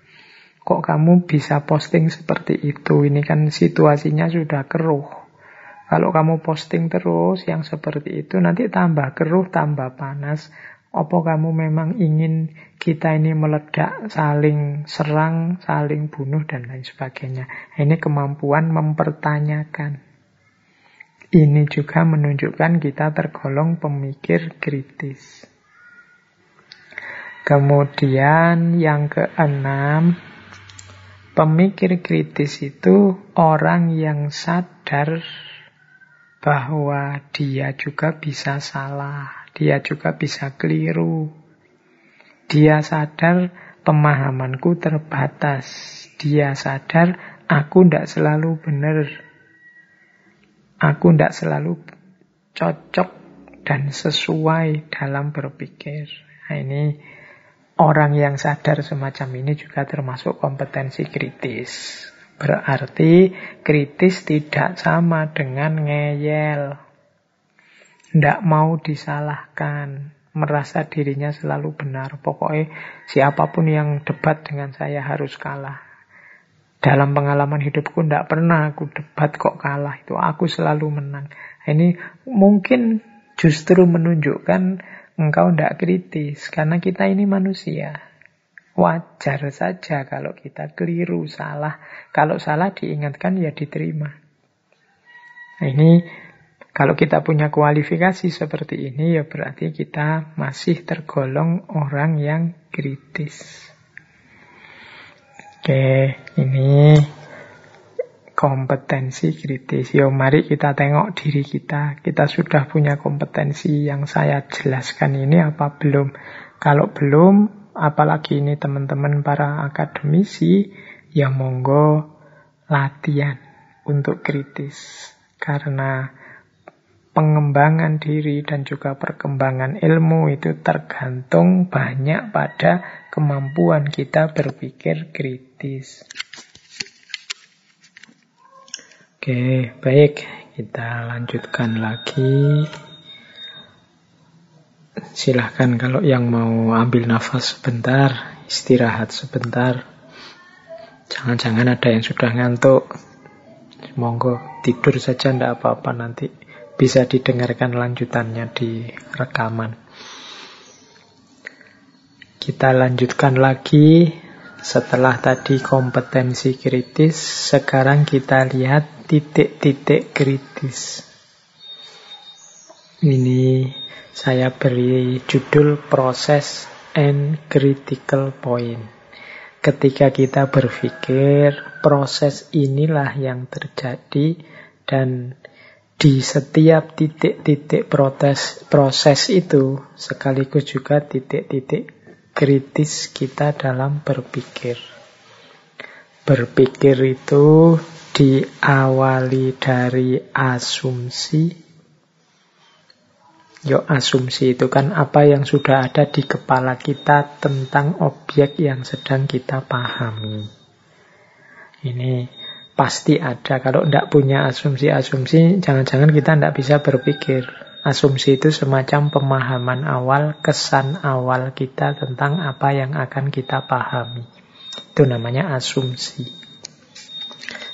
Kok kamu bisa posting seperti itu? Ini kan situasinya sudah keruh. Kalau kamu posting terus yang seperti itu, nanti tambah keruh, tambah panas. Apa kamu memang ingin kita ini meledak, saling serang, saling bunuh, dan lain sebagainya. Ini kemampuan mempertanyakan. Ini juga menunjukkan kita tergolong pemikir kritis. Kemudian yang keenam, pemikir kritis itu orang yang sadar bahwa dia juga bisa salah, dia juga bisa keliru. Dia sadar pemahamanku terbatas, dia sadar aku tidak selalu benar, aku tidak selalu cocok dan sesuai dalam berpikir. Nah, ini Orang yang sadar semacam ini juga termasuk kompetensi kritis. Berarti kritis tidak sama dengan ngeyel. Tidak mau disalahkan. Merasa dirinya selalu benar. Pokoknya siapa pun yang debat dengan saya harus kalah. Dalam pengalaman hidupku tidak pernah aku debat kok kalah. Itu aku selalu menang. Ini mungkin justru menunjukkan engkau tidak kritis karena kita ini manusia. Wajar saja kalau kita keliru, salah. Kalau salah diingatkan ya diterima. Nah, ini kalau kita punya kualifikasi seperti ini ya berarti kita masih tergolong orang yang kritis. Oke, ini kompetensi kritis. Yo, mari kita tengok diri kita. Kita sudah punya kompetensi yang saya jelaskan ini apa belum? Kalau belum, apalagi ini teman-teman para akademisi, ya monggo latihan untuk kritis. Karena pengembangan diri dan juga perkembangan ilmu itu tergantung banyak pada kemampuan kita berpikir kritis. Oke, baik. Kita lanjutkan lagi. Silahkan kalau yang mau ambil nafas sebentar, istirahat sebentar. Jangan-jangan ada yang sudah ngantuk. Monggo tidur saja ndak apa-apa nanti bisa didengarkan lanjutannya di rekaman. Kita lanjutkan lagi setelah tadi kompetensi kritis, sekarang kita lihat titik-titik kritis. Ini saya beri judul proses and critical point. Ketika kita berpikir, proses inilah yang terjadi dan di setiap titik-titik proses proses itu sekaligus juga titik-titik kritis kita dalam berpikir. Berpikir itu diawali dari asumsi. Yo asumsi itu kan apa yang sudah ada di kepala kita tentang objek yang sedang kita pahami. Ini pasti ada. Kalau tidak punya asumsi-asumsi, jangan-jangan kita tidak bisa berpikir. Asumsi itu semacam pemahaman awal, kesan awal kita tentang apa yang akan kita pahami. Itu namanya asumsi.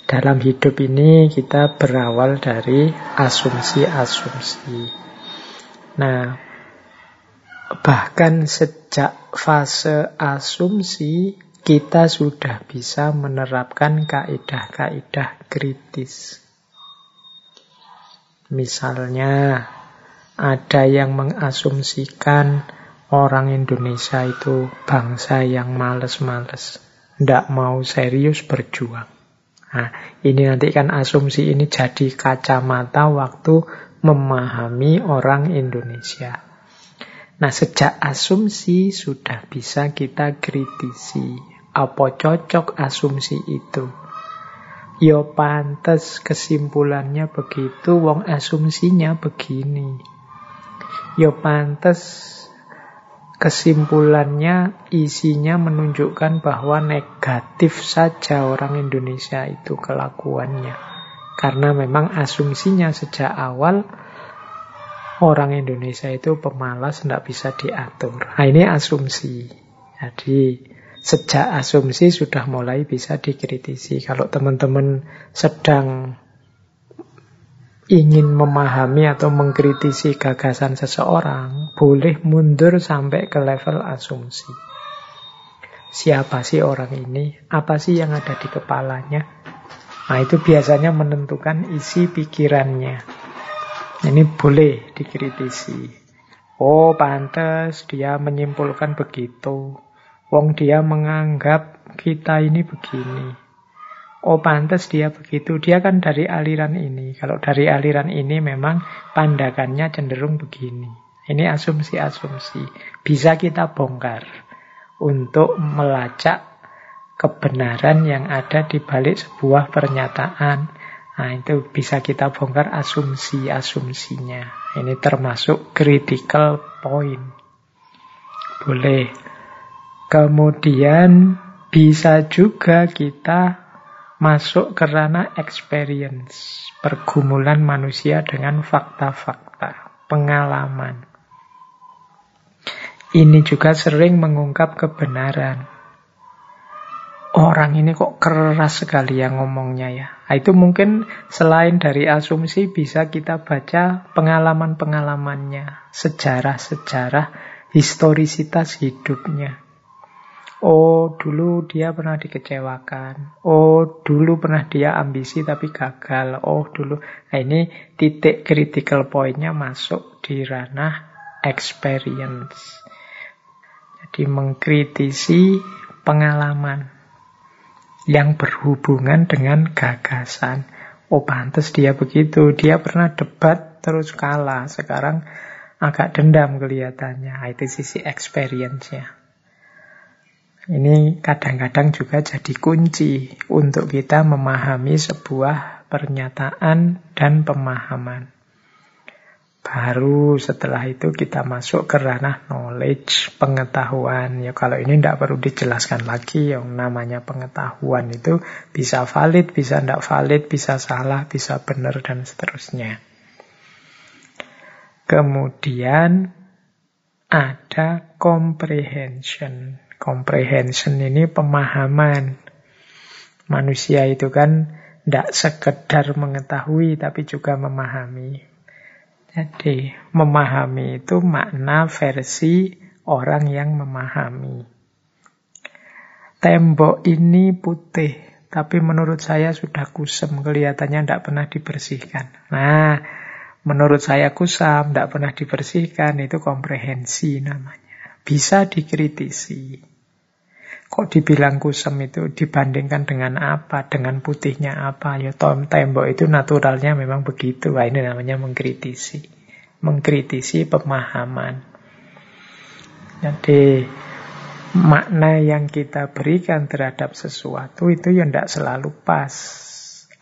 Dalam hidup ini kita berawal dari asumsi-asumsi. Nah, bahkan sejak fase asumsi kita sudah bisa menerapkan kaidah-kaidah kritis. Misalnya, ada yang mengasumsikan orang Indonesia itu bangsa yang males-males, tidak mau serius berjuang. Nah, ini nanti kan asumsi ini jadi kacamata waktu memahami orang Indonesia. Nah, sejak asumsi sudah bisa kita kritisi. Apa cocok asumsi itu? Yo pantes kesimpulannya begitu, wong asumsinya begini. Ya pantas kesimpulannya isinya menunjukkan bahwa negatif saja orang Indonesia itu kelakuannya. Karena memang asumsinya sejak awal orang Indonesia itu pemalas, tidak bisa diatur. Nah, ini asumsi. Jadi sejak asumsi sudah mulai bisa dikritisi. Kalau teman-teman sedang ingin memahami atau mengkritisi gagasan seseorang, boleh mundur sampai ke level asumsi. Siapa sih orang ini? Apa sih yang ada di kepalanya? Nah, itu biasanya menentukan isi pikirannya. Ini boleh dikritisi. Oh, pantas dia menyimpulkan begitu. Wong dia menganggap kita ini begini oh pantas dia begitu, dia kan dari aliran ini. Kalau dari aliran ini memang pandakannya cenderung begini. Ini asumsi-asumsi. Bisa kita bongkar untuk melacak kebenaran yang ada di balik sebuah pernyataan. Nah, itu bisa kita bongkar asumsi-asumsinya. Ini termasuk critical point. Boleh. Kemudian bisa juga kita masuk ke ranah experience, pergumulan manusia dengan fakta-fakta, pengalaman. Ini juga sering mengungkap kebenaran. Orang ini kok keras sekali yang ngomongnya ya. Nah, itu mungkin selain dari asumsi bisa kita baca pengalaman-pengalamannya, sejarah-sejarah, historisitas hidupnya. Oh, dulu dia pernah dikecewakan. Oh, dulu pernah dia ambisi tapi gagal. Oh, dulu. Nah, ini titik critical pointnya masuk di ranah experience. Jadi mengkritisi pengalaman yang berhubungan dengan gagasan. Oh, pantas dia begitu. Dia pernah debat terus kalah. Sekarang agak dendam kelihatannya. Nah, itu sisi experience-nya. Ini kadang-kadang juga jadi kunci untuk kita memahami sebuah pernyataan dan pemahaman. Baru setelah itu kita masuk ke ranah knowledge, pengetahuan. Ya kalau ini tidak perlu dijelaskan lagi, yang namanya pengetahuan itu bisa valid, bisa tidak valid, bisa salah, bisa benar, dan seterusnya. Kemudian ada comprehension. Comprehension ini pemahaman. Manusia itu kan tidak sekedar mengetahui, tapi juga memahami. Jadi, memahami itu makna versi orang yang memahami. Tembok ini putih, tapi menurut saya sudah kusam, kelihatannya tidak pernah dibersihkan. Nah, menurut saya kusam, tidak pernah dibersihkan, itu komprehensi namanya. Bisa dikritisi. Kok dibilang kusem itu dibandingkan dengan apa? Dengan putihnya apa? Ya tom tembok itu naturalnya memang begitu. Wah, ini namanya mengkritisi. Mengkritisi pemahaman. Jadi makna yang kita berikan terhadap sesuatu itu yang tidak selalu pas.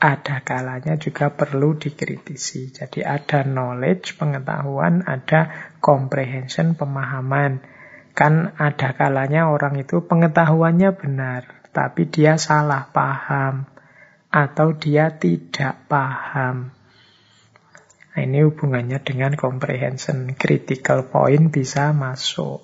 Ada kalanya juga perlu dikritisi. Jadi ada knowledge, pengetahuan, ada comprehension, pemahaman. Kan ada kalanya orang itu pengetahuannya benar, tapi dia salah paham atau dia tidak paham. Nah, ini hubungannya dengan comprehension. Critical point bisa masuk.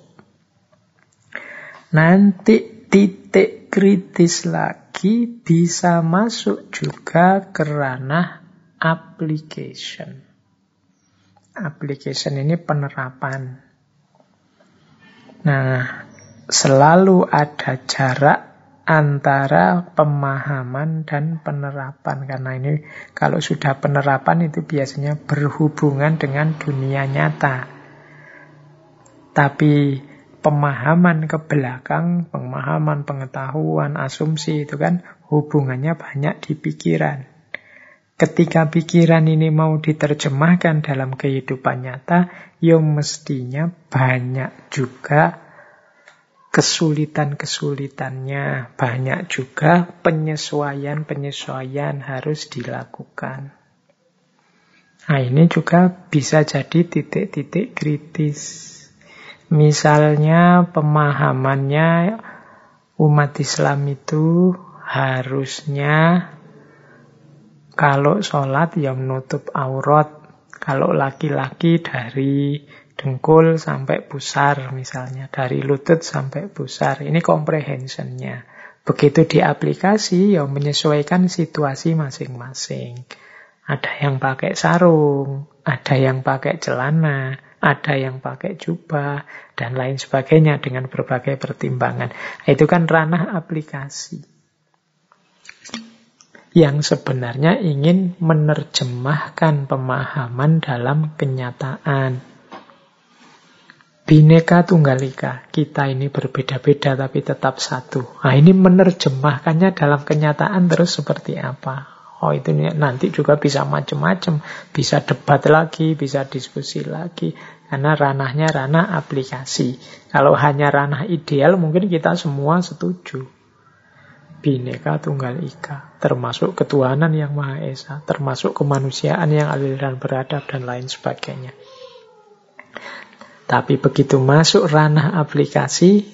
Nanti titik kritis lagi bisa masuk juga ke ranah application. Application ini penerapan. Nah, selalu ada jarak antara pemahaman dan penerapan. Karena ini kalau sudah penerapan itu biasanya berhubungan dengan dunia nyata. Tapi pemahaman ke belakang, pemahaman, pengetahuan, asumsi itu kan hubungannya banyak di pikiran. Ketika pikiran ini mau diterjemahkan dalam kehidupan nyata, yang mestinya banyak juga kesulitan-kesulitannya, banyak juga penyesuaian-penyesuaian harus dilakukan. Nah ini juga bisa jadi titik-titik kritis. Misalnya pemahamannya umat Islam itu harusnya kalau sholat yang menutup aurat, Kalau laki-laki dari dengkul sampai pusar misalnya, dari lutut sampai pusar. Ini comprehensionnya. Begitu di aplikasi, ya menyesuaikan situasi masing-masing. Ada yang pakai sarung, ada yang pakai celana, ada yang pakai jubah, dan lain sebagainya dengan berbagai pertimbangan. Itu kan ranah aplikasi yang sebenarnya ingin menerjemahkan pemahaman dalam kenyataan. Bineka Tunggal Ika, kita ini berbeda-beda tapi tetap satu. Nah ini menerjemahkannya dalam kenyataan terus seperti apa. Oh itu nanti juga bisa macam-macam, bisa debat lagi, bisa diskusi lagi. Karena ranahnya ranah aplikasi. Kalau hanya ranah ideal mungkin kita semua setuju. Bineka Tunggal Ika, termasuk ketuhanan yang Maha Esa, termasuk kemanusiaan yang adil dan beradab dan lain sebagainya. Tapi begitu masuk ranah aplikasi,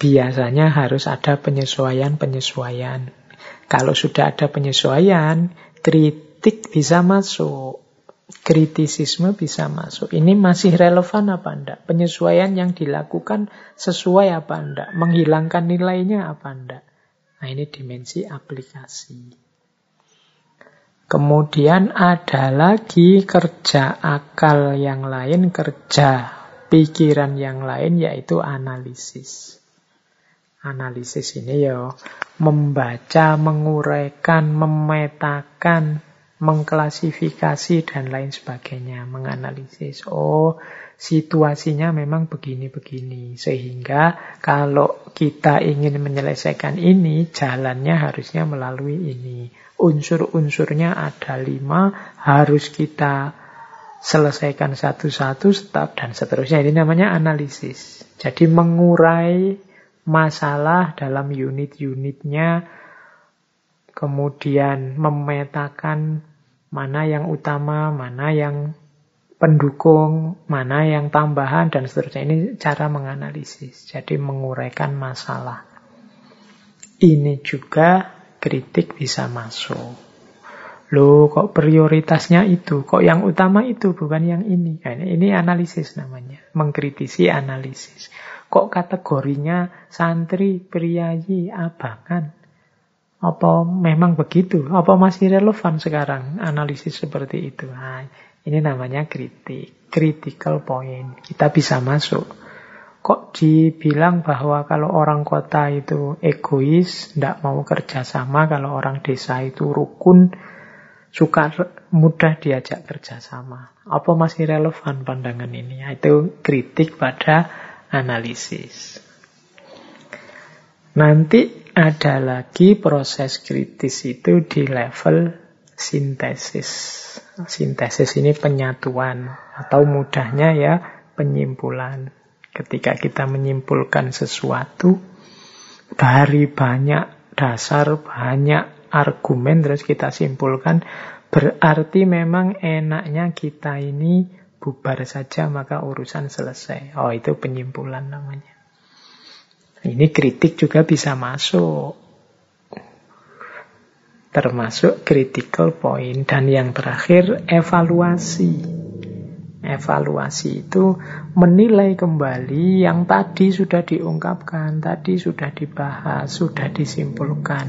biasanya harus ada penyesuaian-penyesuaian. Kalau sudah ada penyesuaian, kritik bisa masuk. Kritisisme bisa masuk. Ini masih relevan apa enggak? Penyesuaian yang dilakukan sesuai apa enggak? Menghilangkan nilainya apa enggak? Nah ini dimensi aplikasi. Kemudian ada lagi kerja akal yang lain, kerja pikiran yang lain yaitu analisis. Analisis ini ya membaca, menguraikan, memetakan, mengklasifikasi dan lain sebagainya, menganalisis. Oh, situasinya memang begini-begini. Sehingga kalau kita ingin menyelesaikan ini, jalannya harusnya melalui ini. Unsur-unsurnya ada lima, harus kita selesaikan satu-satu, stop, dan seterusnya. Ini namanya analisis. Jadi mengurai masalah dalam unit-unitnya, kemudian memetakan mana yang utama, mana yang pendukung, mana yang tambahan, dan seterusnya. Ini cara menganalisis, jadi menguraikan masalah. Ini juga kritik bisa masuk. Loh, kok prioritasnya itu? Kok yang utama itu, bukan yang ini? Nah, ini analisis namanya, mengkritisi analisis. Kok kategorinya santri, priayi, abangan? Apa memang begitu? Apa masih relevan sekarang analisis seperti itu? Nah, ini namanya kritik, critical point. Kita bisa masuk. Kok dibilang bahwa kalau orang kota itu egois, tidak mau kerjasama, kalau orang desa itu rukun, suka mudah diajak kerjasama. Apa masih relevan pandangan ini? Itu kritik pada analisis. Nanti ada lagi proses kritis itu di level sintesis. Sintesis ini penyatuan atau mudahnya ya penyimpulan. Ketika kita menyimpulkan sesuatu dari banyak dasar, banyak argumen terus kita simpulkan berarti memang enaknya kita ini bubar saja maka urusan selesai. Oh itu penyimpulan namanya. Ini kritik juga bisa masuk termasuk critical point dan yang terakhir evaluasi. Evaluasi itu menilai kembali yang tadi sudah diungkapkan, tadi sudah dibahas, sudah disimpulkan.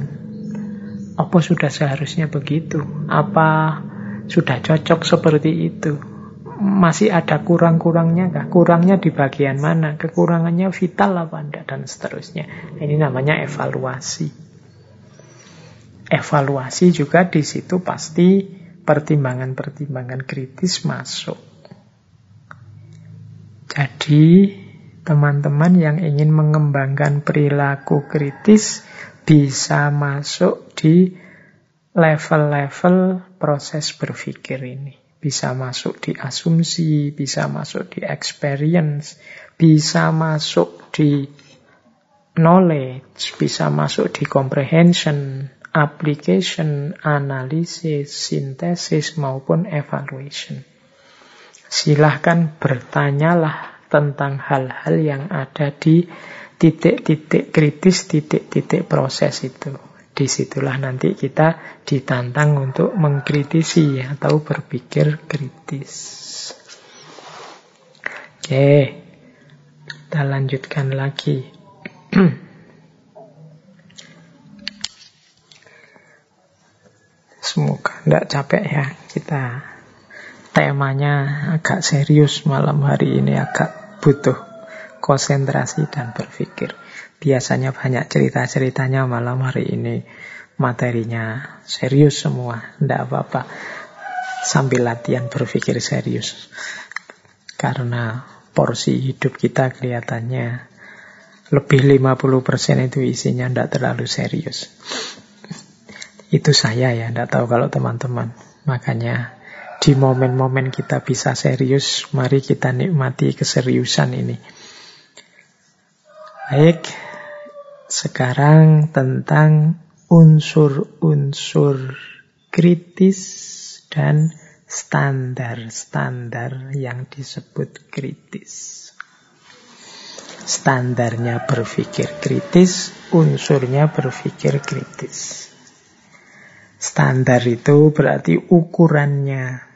Apa sudah seharusnya begitu? Apa sudah cocok seperti itu? Masih ada kurang-kurangnya kah? Kurangnya di bagian mana? Kekurangannya vital apa enggak? Dan seterusnya. Ini namanya evaluasi evaluasi juga di situ pasti pertimbangan-pertimbangan kritis masuk. Jadi, teman-teman yang ingin mengembangkan perilaku kritis bisa masuk di level-level proses berpikir ini. Bisa masuk di asumsi, bisa masuk di experience, bisa masuk di knowledge, bisa masuk di comprehension, application, analisis, sintesis maupun evaluation. Silahkan bertanyalah tentang hal-hal yang ada di titik-titik kritis, titik-titik proses itu. di situlah nanti kita ditantang untuk mengkritisi atau berpikir kritis. Oke, kita lanjutkan lagi. Semoga tidak capek ya kita temanya agak serius malam hari ini agak butuh konsentrasi dan berpikir. Biasanya banyak cerita-ceritanya malam hari ini materinya serius semua, tidak apa-apa. Sambil latihan berpikir serius. Karena porsi hidup kita kelihatannya lebih 50% itu isinya tidak terlalu serius. Itu saya ya, tidak tahu kalau teman-teman. Makanya di momen-momen kita bisa serius, mari kita nikmati keseriusan ini. Baik, sekarang tentang unsur-unsur kritis dan standar-standar yang disebut kritis. Standarnya berpikir kritis, unsurnya berpikir kritis. Standar itu berarti ukurannya.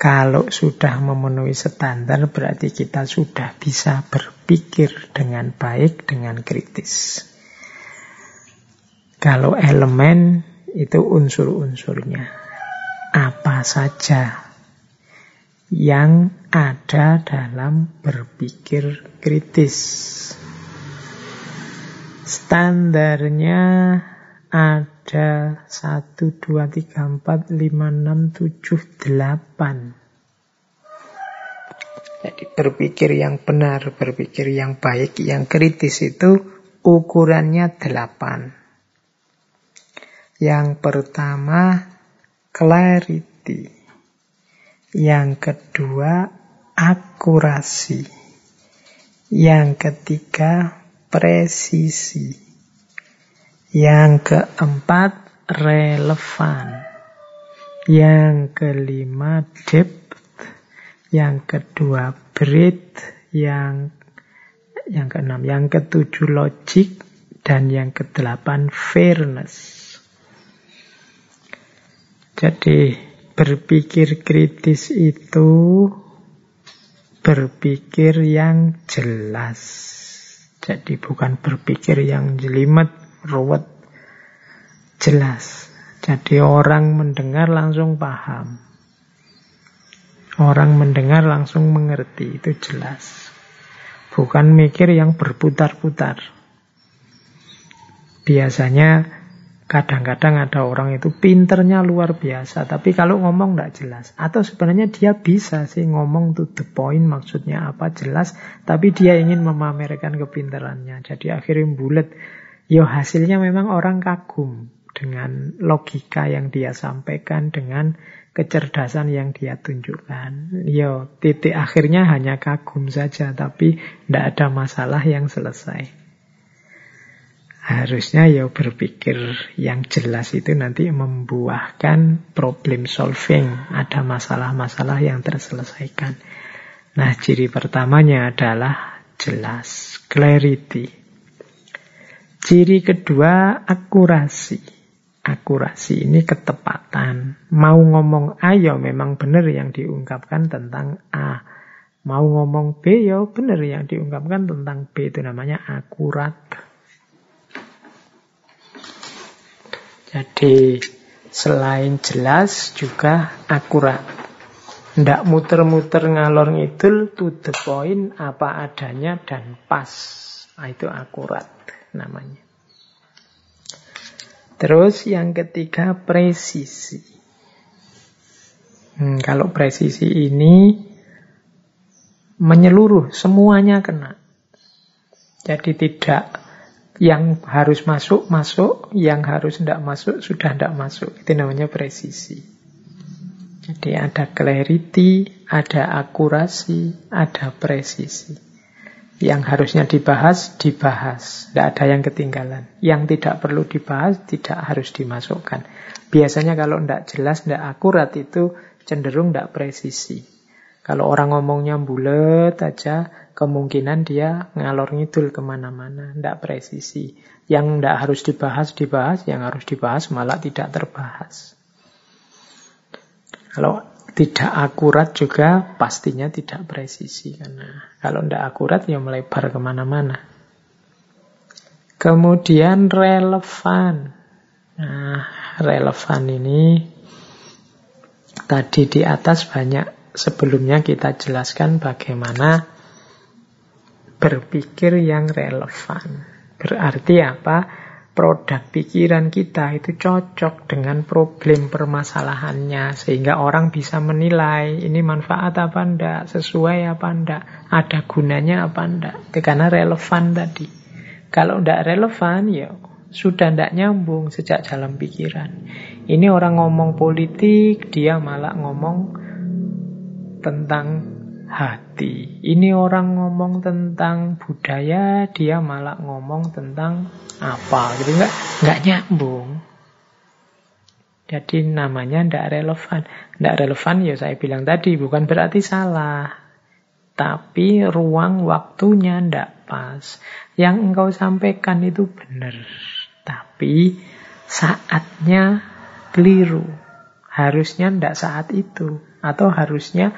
Kalau sudah memenuhi standar berarti kita sudah bisa berpikir dengan baik, dengan kritis. Kalau elemen itu unsur-unsurnya. Apa saja yang ada dalam berpikir kritis. Standarnya ada 1, 2, 3, 4, 5, 6, 7, 8. Jadi berpikir yang benar, berpikir yang baik, yang kritis itu ukurannya 8. Yang pertama, clarity. Yang kedua, akurasi. Yang ketiga, presisi. Yang keempat, relevan. Yang kelima, depth. Yang kedua, breadth. Yang yang keenam, yang ketujuh, logic. Dan yang kedelapan, fairness. Jadi berpikir kritis itu berpikir yang jelas. Jadi bukan berpikir yang jelimet, ruwet, jelas. Jadi orang mendengar langsung paham. Orang mendengar langsung mengerti, itu jelas. Bukan mikir yang berputar-putar. Biasanya Kadang-kadang ada orang itu pinternya luar biasa, tapi kalau ngomong tidak jelas. Atau sebenarnya dia bisa sih ngomong to the point, maksudnya apa jelas, tapi dia ingin memamerkan kepinterannya. Jadi akhirnya bulat. Yo hasilnya memang orang kagum dengan logika yang dia sampaikan, dengan kecerdasan yang dia tunjukkan. Yo titik akhirnya hanya kagum saja, tapi tidak ada masalah yang selesai. Harusnya ya berpikir yang jelas itu nanti membuahkan problem solving. Ada masalah-masalah yang terselesaikan. Nah, ciri pertamanya adalah jelas, clarity. Ciri kedua, akurasi. Akurasi ini ketepatan. Mau ngomong A ya memang benar yang diungkapkan tentang A. Mau ngomong B ya benar yang diungkapkan tentang B. Itu namanya akurat. Jadi selain jelas juga akurat. Tidak muter-muter ngalor ngidul to the point apa adanya dan pas. Nah, itu akurat namanya. Terus yang ketiga presisi. Hmm, kalau presisi ini menyeluruh, semuanya kena. Jadi tidak yang harus masuk, masuk. Yang harus tidak masuk, sudah tidak masuk. Itu namanya presisi. Jadi ada clarity, ada akurasi, ada presisi. Yang harusnya dibahas, dibahas. Tidak ada yang ketinggalan. Yang tidak perlu dibahas, tidak harus dimasukkan. Biasanya kalau tidak jelas, tidak akurat itu cenderung tidak presisi. Kalau orang ngomongnya bulet aja, kemungkinan dia ngalor ngidul ke mana-mana, tidak presisi. Yang tidak harus dibahas, dibahas. Yang harus dibahas malah tidak terbahas. Kalau tidak akurat juga pastinya tidak presisi. Karena kalau tidak akurat ya melebar ke mana-mana. Kemudian relevan. Nah, relevan ini tadi di atas banyak sebelumnya kita jelaskan bagaimana berpikir yang relevan. Berarti apa? Produk pikiran kita itu cocok dengan problem permasalahannya sehingga orang bisa menilai ini manfaat apa enggak, sesuai apa enggak, ada gunanya apa enggak. Itu karena relevan tadi. Kalau enggak relevan ya sudah tidak nyambung sejak dalam pikiran. Ini orang ngomong politik, dia malah ngomong tentang hati. Ini orang ngomong tentang budaya, dia malah ngomong tentang apa gitu nggak nggak nyambung. Jadi namanya tidak relevan. Tidak relevan ya saya bilang tadi bukan berarti salah. Tapi ruang waktunya tidak pas. Yang engkau sampaikan itu benar. Tapi saatnya keliru. Harusnya tidak saat itu. Atau harusnya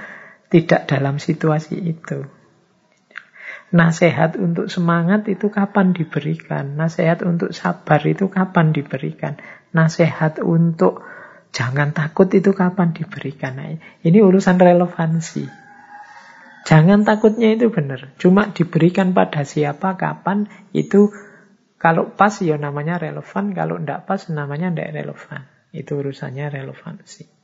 tidak dalam situasi itu. Nasihat untuk semangat itu kapan diberikan? Nasihat untuk sabar itu kapan diberikan? Nasihat untuk jangan takut itu kapan diberikan? Nah, ini urusan relevansi. Jangan takutnya itu benar. Cuma diberikan pada siapa, kapan, itu kalau pas ya namanya relevan, kalau tidak pas namanya tidak relevan. Itu urusannya relevansi.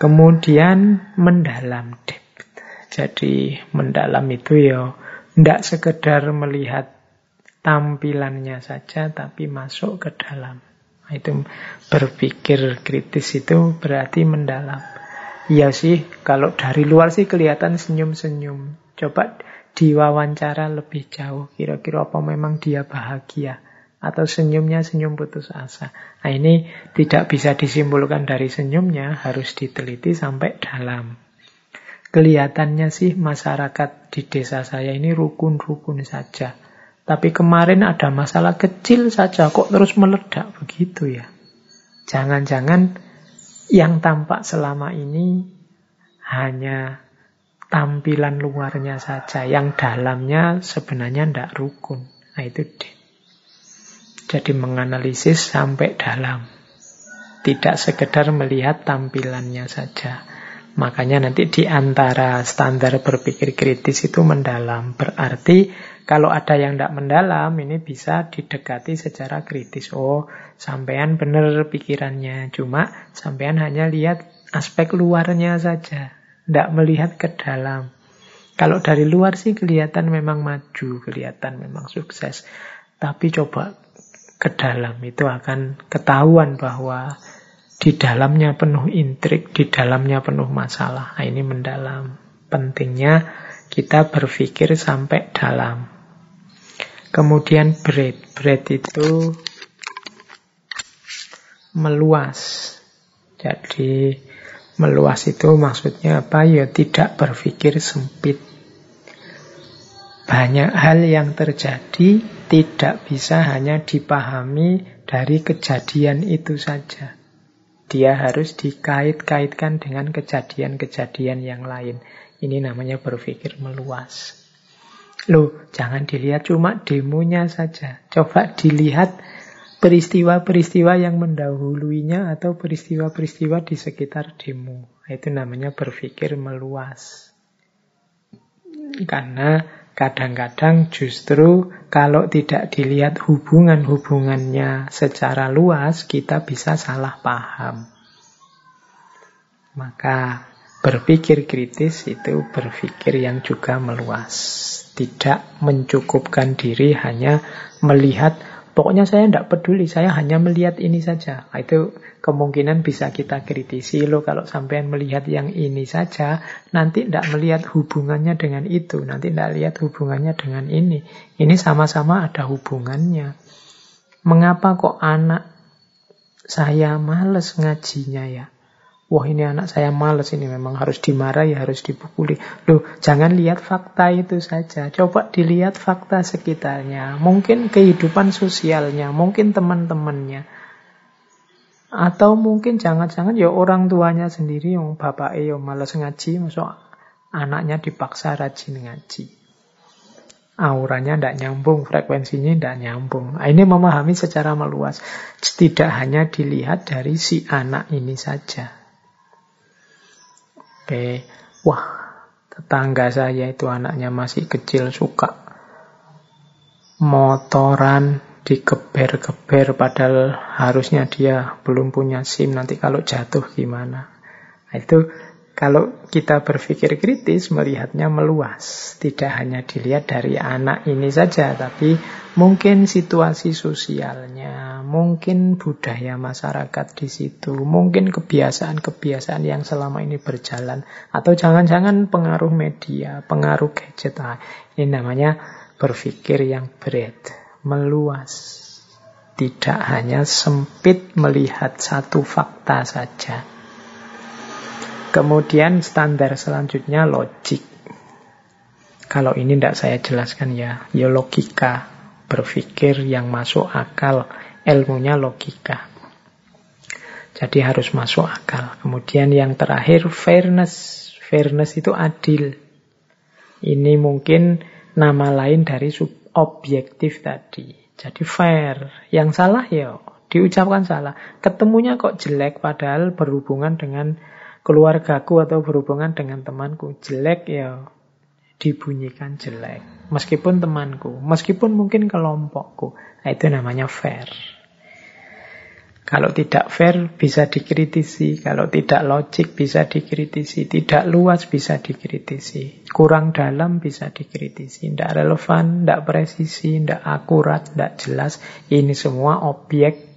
Kemudian mendalam depth. Jadi mendalam itu ya tidak sekedar melihat tampilannya saja, tapi masuk ke dalam. Nah, itu berpikir kritis itu berarti mendalam. Iya sih, kalau dari luar sih kelihatan senyum-senyum. Coba diwawancara lebih jauh, kira-kira apa memang dia bahagia atau senyumnya senyum putus asa. Nah ini tidak bisa disimpulkan dari senyumnya, harus diteliti sampai dalam. Kelihatannya sih masyarakat di desa saya ini rukun-rukun saja. Tapi kemarin ada masalah kecil saja, kok terus meledak begitu ya. Jangan-jangan yang tampak selama ini hanya tampilan luarnya saja, yang dalamnya sebenarnya tidak rukun. Nah itu. Jadi menganalisis sampai dalam. Tidak sekedar melihat tampilannya saja. Makanya nanti di antara standar berpikir kritis itu mendalam. Berarti kalau ada yang tidak mendalam, ini bisa didekati secara kritis. Oh, sampean benar pikirannya. Cuma sampean hanya lihat aspek luarnya saja. Tidak melihat ke dalam. Kalau dari luar sih kelihatan memang maju, kelihatan memang sukses. Tapi coba ke dalam itu akan ketahuan bahwa di dalamnya penuh intrik, di dalamnya penuh masalah. Nah, ini mendalam. Pentingnya kita berpikir sampai dalam. Kemudian bread. Bread itu meluas. Jadi meluas itu maksudnya apa? Ya tidak berpikir sempit. Banyak hal yang terjadi tidak bisa hanya dipahami dari kejadian itu saja. Dia harus dikait-kaitkan dengan kejadian-kejadian yang lain. Ini namanya berpikir meluas. Loh, jangan dilihat cuma demonya saja. Coba dilihat peristiwa-peristiwa yang mendahuluinya atau peristiwa-peristiwa di sekitar demo. Itu namanya berpikir meluas. Karena Kadang-kadang justru kalau tidak dilihat hubungan-hubungannya secara luas, kita bisa salah paham. Maka berpikir kritis itu berpikir yang juga meluas. Tidak mencukupkan diri hanya melihat Pokoknya saya tidak peduli, saya hanya melihat ini saja. Nah, itu kemungkinan bisa kita kritisi loh kalau sampean melihat yang ini saja, nanti tidak melihat hubungannya dengan itu, nanti tidak lihat hubungannya dengan ini. Ini sama-sama ada hubungannya. Mengapa kok anak saya males ngajinya ya? Wah ini anak saya males ini memang harus dimarahi, harus dipukuli. Loh, jangan lihat fakta itu saja. Coba dilihat fakta sekitarnya. Mungkin kehidupan sosialnya, mungkin teman-temannya. Atau mungkin jangan-jangan ya orang tuanya sendiri yang bapak yang males ngaji, masuk anaknya dipaksa rajin ngaji. Auranya tidak nyambung, frekuensinya tidak nyambung. Nah, ini memahami secara meluas. Tidak hanya dilihat dari si anak ini saja. Oke, wah tetangga saya itu anaknya masih kecil suka motoran digeber-geber padahal harusnya dia belum punya SIM nanti kalau jatuh gimana. Nah, itu kalau kita berpikir kritis, melihatnya meluas. Tidak hanya dilihat dari anak ini saja, tapi mungkin situasi sosialnya, mungkin budaya masyarakat di situ, mungkin kebiasaan-kebiasaan yang selama ini berjalan, atau jangan-jangan pengaruh media, pengaruh gadget. Nah, ini namanya berpikir yang berat, meluas. Tidak hanya sempit melihat satu fakta saja. Kemudian standar selanjutnya logik. Kalau ini tidak saya jelaskan ya, ya logika. Berpikir yang masuk akal, ilmunya logika. Jadi harus masuk akal. Kemudian yang terakhir fairness. Fairness itu adil. Ini mungkin nama lain dari subobjektif tadi. Jadi fair. Yang salah ya diucapkan salah. Ketemunya kok jelek padahal berhubungan dengan keluargaku atau berhubungan dengan temanku jelek ya dibunyikan jelek meskipun temanku meskipun mungkin kelompokku nah, itu namanya fair kalau tidak fair bisa dikritisi. Kalau tidak logik bisa dikritisi. Tidak luas bisa dikritisi. Kurang dalam bisa dikritisi. Tidak relevan tidak presisi tidak akurat tidak jelas. Ini semua objek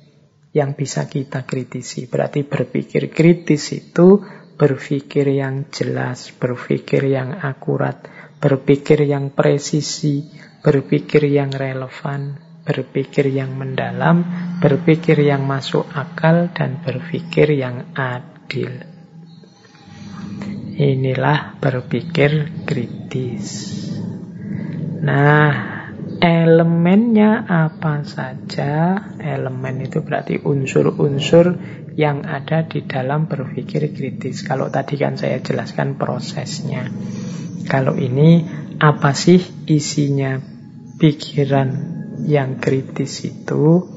yang bisa kita kritisi. Berarti berpikir kritis itu berpikir yang jelas, berpikir yang akurat, berpikir yang presisi, berpikir yang relevan, berpikir yang mendalam, berpikir yang masuk akal, dan berpikir yang adil. Inilah berpikir kritis. Nah, Elemennya apa saja? Elemen itu berarti unsur-unsur yang ada di dalam berpikir kritis. Kalau tadi kan saya jelaskan prosesnya. Kalau ini apa sih isinya pikiran yang kritis itu?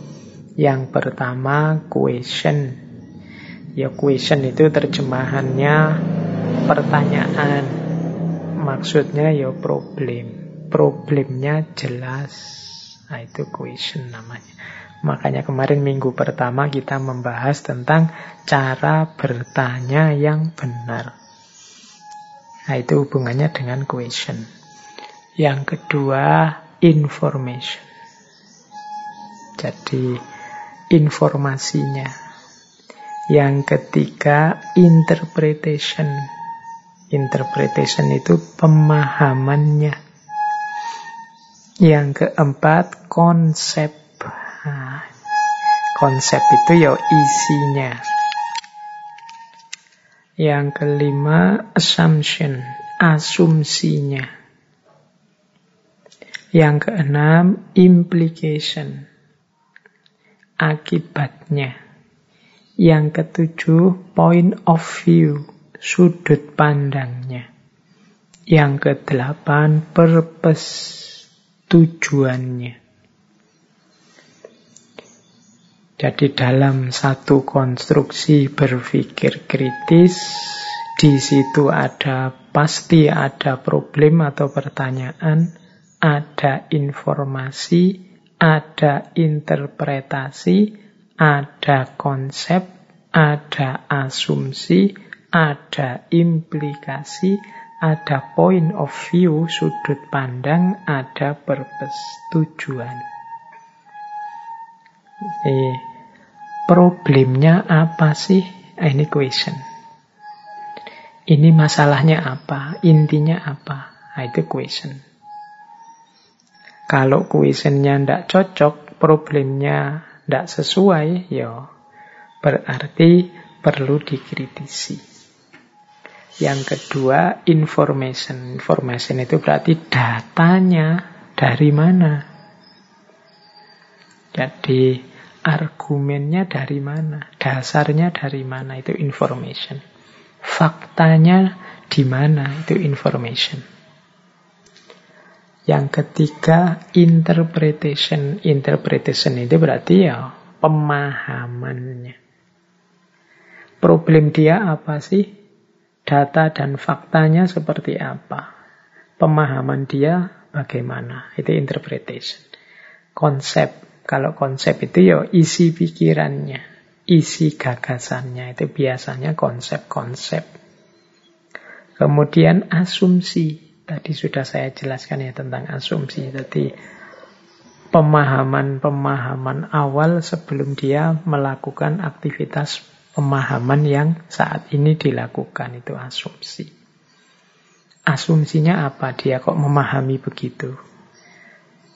Yang pertama question. Ya question itu terjemahannya pertanyaan. Maksudnya ya problem problemnya jelas. Nah, itu question namanya. Makanya kemarin minggu pertama kita membahas tentang cara bertanya yang benar. Nah, itu hubungannya dengan question. Yang kedua, information. Jadi, informasinya. Yang ketiga, interpretation. Interpretation itu pemahamannya. Yang keempat, konsep. Nah, konsep itu ya isinya. Yang kelima, assumption, asumsinya. Yang keenam, implication, akibatnya. Yang ketujuh, point of view, sudut pandangnya. Yang kedelapan, purpose, tujuannya. Jadi dalam satu konstruksi berpikir kritis, di situ ada pasti ada problem atau pertanyaan, ada informasi, ada interpretasi, ada konsep, ada asumsi, ada implikasi, ada point of view, sudut pandang, ada purpose, tujuan. Eh, problemnya apa sih? Ini question. Ini masalahnya apa? Intinya apa? Nah, itu question. Kalau questionnya tidak cocok, problemnya tidak sesuai, ya berarti perlu dikritisi. Yang kedua, information. Information itu berarti datanya dari mana. Jadi, argumennya dari mana, dasarnya dari mana, itu information. Faktanya di mana, itu information. Yang ketiga, interpretation. Interpretation itu berarti ya pemahamannya. Problem dia apa sih? Data dan faktanya seperti apa? Pemahaman dia bagaimana? Itu interpretation. Konsep. Kalau konsep itu ya isi pikirannya, isi gagasannya. Itu biasanya konsep-konsep. Kemudian asumsi. Tadi sudah saya jelaskan ya tentang asumsi. Jadi pemahaman-pemahaman awal sebelum dia melakukan aktivitas pemahaman yang saat ini dilakukan itu asumsi. Asumsinya apa? Dia kok memahami begitu?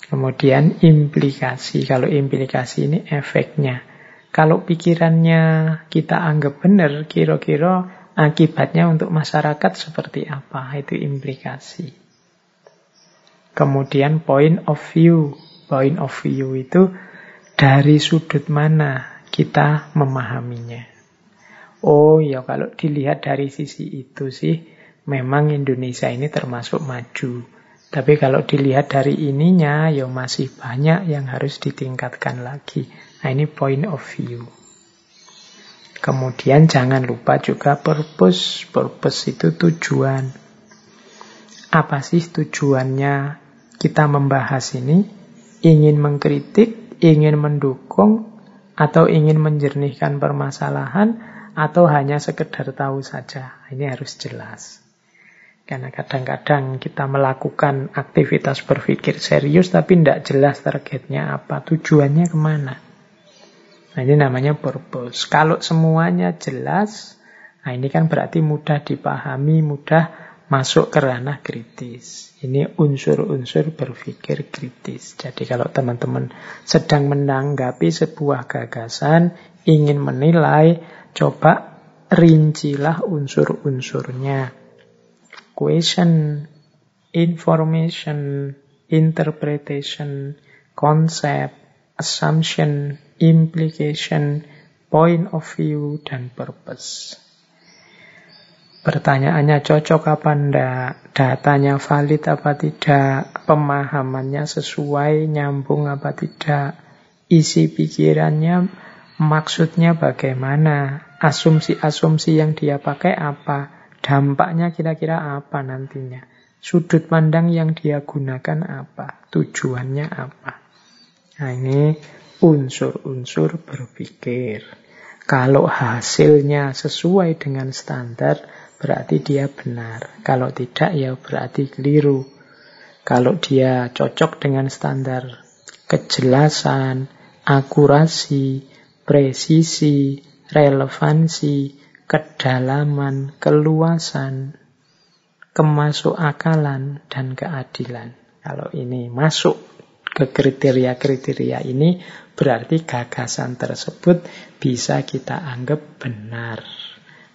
Kemudian implikasi. Kalau implikasi ini efeknya. Kalau pikirannya kita anggap benar, kira-kira Akibatnya untuk masyarakat seperti apa? Itu implikasi. Kemudian point of view. Point of view itu dari sudut mana kita memahaminya. Oh ya kalau dilihat dari sisi itu sih memang Indonesia ini termasuk maju. Tapi kalau dilihat dari ininya ya masih banyak yang harus ditingkatkan lagi. Nah ini point of view. Kemudian jangan lupa juga purpose. Purpose itu tujuan. Apa sih tujuannya kita membahas ini? Ingin mengkritik, ingin mendukung, atau ingin menjernihkan permasalahan, atau hanya sekedar tahu saja. Ini harus jelas. Karena kadang-kadang kita melakukan aktivitas berpikir serius tapi tidak jelas targetnya apa, tujuannya ke mana. Nah ini namanya purpose. Kalau semuanya jelas, nah ini kan berarti mudah dipahami, mudah masuk ke ranah kritis. Ini unsur-unsur berpikir kritis. Jadi kalau teman-teman sedang menanggapi sebuah gagasan, ingin menilai, coba rincilah unsur-unsurnya. Question, information, interpretation, concept, assumption, implication, point of view, dan purpose. Pertanyaannya cocok apa enggak, datanya valid apa tidak, pemahamannya sesuai, nyambung apa tidak, isi pikirannya, maksudnya bagaimana, asumsi-asumsi yang dia pakai apa, dampaknya kira-kira apa nantinya, sudut pandang yang dia gunakan apa, tujuannya apa. Nah ini unsur-unsur berpikir. Kalau hasilnya sesuai dengan standar, berarti dia benar. Kalau tidak, ya berarti keliru. Kalau dia cocok dengan standar kejelasan, akurasi, presisi, relevansi, kedalaman, keluasan, kemasuk akalan, dan keadilan. Kalau ini masuk ke kriteria-kriteria ini, berarti gagasan tersebut bisa kita anggap benar.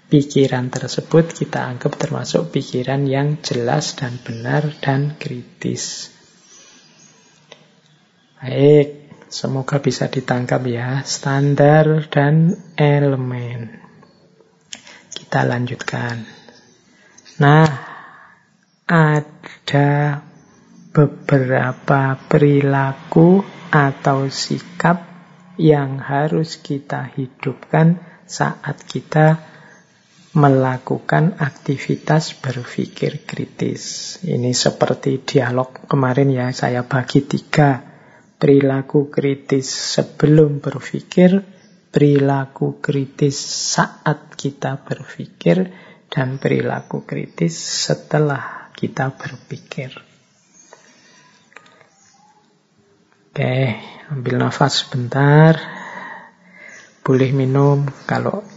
Pikiran tersebut kita anggap termasuk pikiran yang jelas dan benar dan kritis. Baik, semoga bisa ditangkap ya standar dan elemen. Kita lanjutkan. Nah, ada beberapa perilaku atau sikap yang harus kita hidupkan saat kita melakukan aktivitas berpikir kritis. Ini seperti dialog kemarin ya, saya bagi tiga. Perilaku kritis sebelum berpikir, perilaku kritis saat kita berpikir, dan perilaku kritis setelah kita berpikir. Oke, ambil nafas sebentar. Boleh minum kalau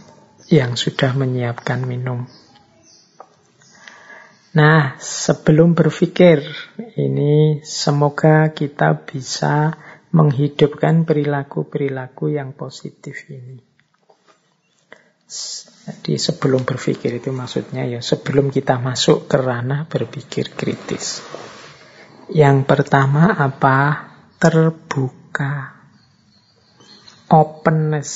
yang sudah menyiapkan minum. Nah, sebelum berpikir, ini semoga kita bisa menghidupkan perilaku-perilaku yang positif ini. Jadi sebelum berpikir itu maksudnya ya sebelum kita masuk ke ranah berpikir kritis. Yang pertama apa? Terbuka. Openness.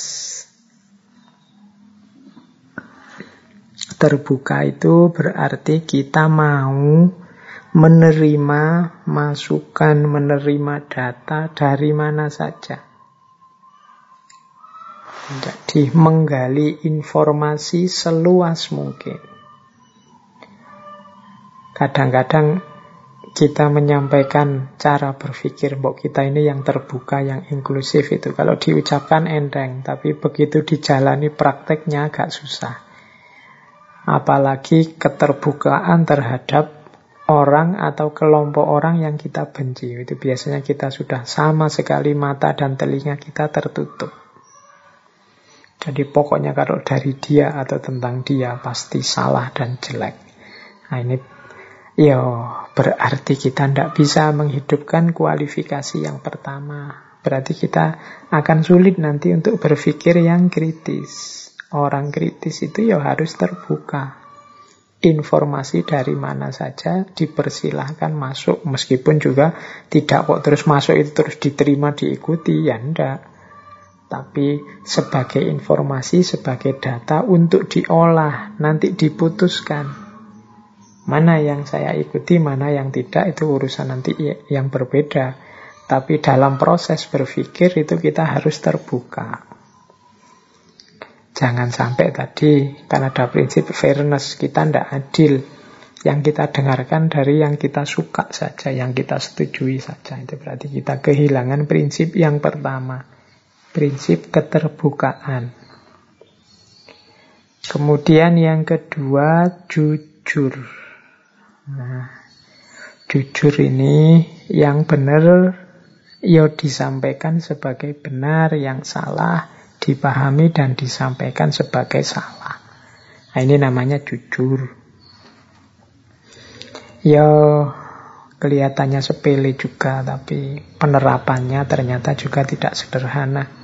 Terbuka itu berarti kita mau menerima masukan, menerima data dari mana saja. Jadi menggali informasi seluas mungkin. Kadang-kadang kita menyampaikan cara berpikir mbok kita ini yang terbuka, yang inklusif itu. Kalau diucapkan enteng, tapi begitu dijalani prakteknya agak susah. Apalagi keterbukaan terhadap orang atau kelompok orang yang kita benci. Itu biasanya kita sudah sama sekali mata dan telinga kita tertutup. Jadi pokoknya kalau dari dia atau tentang dia pasti salah dan jelek. Nah ini ya berarti kita tidak bisa menghidupkan kualifikasi yang pertama. Berarti kita akan sulit nanti untuk berpikir yang kritis. Orang kritis itu ya harus terbuka. Informasi dari mana saja dipersilahkan masuk. Meskipun juga tidak kok terus masuk itu terus diterima diikuti. Ya enggak tapi sebagai informasi, sebagai data untuk diolah, nanti diputuskan. Mana yang saya ikuti, mana yang tidak, itu urusan nanti yang berbeda. Tapi dalam proses berpikir itu kita harus terbuka. Jangan sampai tadi, karena ada prinsip fairness, kita tidak adil. Yang kita dengarkan dari yang kita suka saja, yang kita setujui saja. Itu berarti kita kehilangan prinsip yang pertama prinsip keterbukaan. Kemudian yang kedua, jujur. Nah, jujur ini yang benar ya disampaikan sebagai benar, yang salah dipahami dan disampaikan sebagai salah. Nah, ini namanya jujur. Ya kelihatannya sepele juga, tapi penerapannya ternyata juga tidak sederhana.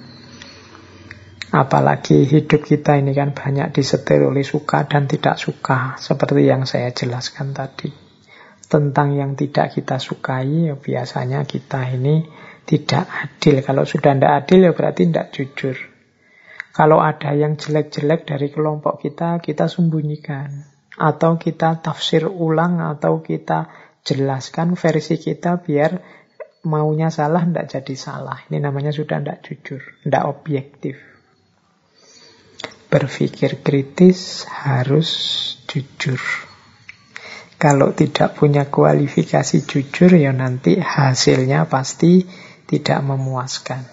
Apalagi hidup kita ini kan banyak disetir oleh suka dan tidak suka, seperti yang saya jelaskan tadi. Tentang yang tidak kita sukai, ya biasanya kita ini tidak adil. Kalau sudah tidak adil, ya berarti tidak jujur. Kalau ada yang jelek-jelek dari kelompok kita, kita sembunyikan. Atau kita tafsir ulang, atau kita jelaskan versi kita biar maunya salah, tidak jadi salah. Ini namanya sudah tidak jujur, tidak objektif berpikir kritis harus jujur. Kalau tidak punya kualifikasi jujur, ya nanti hasilnya pasti tidak memuaskan.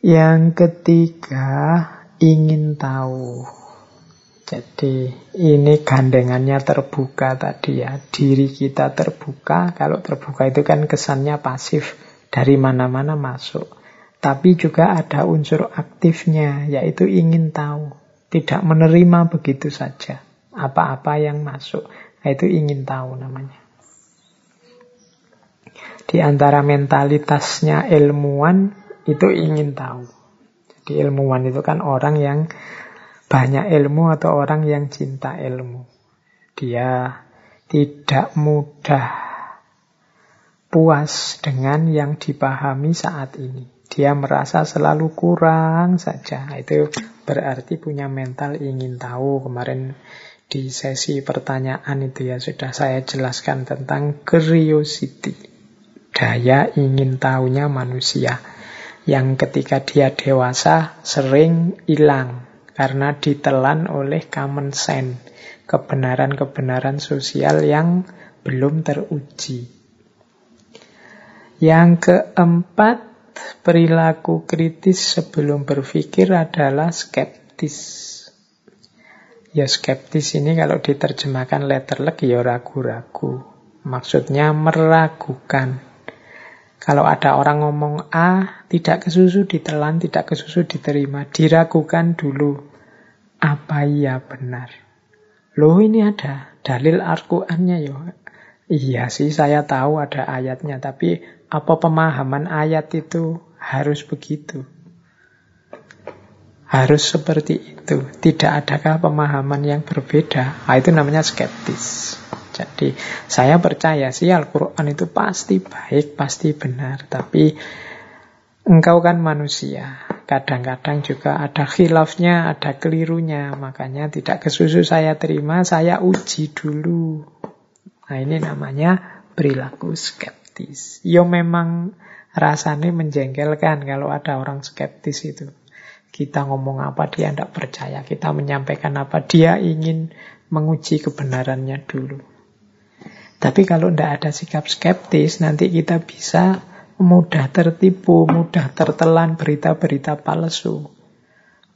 Yang ketiga, ingin tahu. Jadi ini gandengannya terbuka tadi ya. Diri kita terbuka. Kalau terbuka itu kan kesannya pasif. Dari mana-mana masuk. Tapi juga ada unsur aktifnya, yaitu ingin tahu. Tidak menerima begitu saja apa-apa yang masuk. Itu ingin tahu namanya. Di antara mentalitasnya ilmuwan itu ingin tahu. Jadi ilmuwan itu kan orang yang banyak ilmu atau orang yang cinta ilmu. Dia tidak mudah puas dengan yang dipahami saat ini. Dia merasa selalu kurang saja. Nah, itu berarti punya mental ingin tahu. Kemarin di sesi pertanyaan itu ya sudah saya jelaskan tentang curiosity. Daya ingin tahunya manusia. Yang ketika dia dewasa sering hilang karena ditelan oleh common sense. Kebenaran-kebenaran sosial yang belum teruji. Yang keempat, perilaku kritis sebelum berpikir adalah skeptis. Ya skeptis ini kalau diterjemahkan letterlek ya ragu-ragu. Maksudnya meragukan. Kalau ada orang ngomong A, tidak kesusu ditelan, tidak kesusu diterima. Diragukan dulu. Apa iya benar? Loh ini ada dalil Al-Qur'annya ya. Iya sih saya tahu ada ayatnya, tapi apa pemahaman ayat itu harus begitu? harus seperti itu. Tidak adakah pemahaman yang berbeda? Nah, itu namanya skeptis. Jadi saya percaya sih Al-Quran itu pasti baik, pasti benar. Tapi engkau kan manusia. Kadang-kadang juga ada khilafnya, ada kelirunya. Makanya tidak kesusu saya terima, saya uji dulu. Nah ini namanya perilaku skeptis. Yo memang rasanya menjengkelkan kalau ada orang skeptis itu. Kita ngomong apa dia tidak percaya. Kita menyampaikan apa dia ingin menguji kebenarannya dulu. Tapi kalau tidak ada sikap skeptis, nanti kita bisa mudah tertipu, mudah tertelan berita-berita palsu.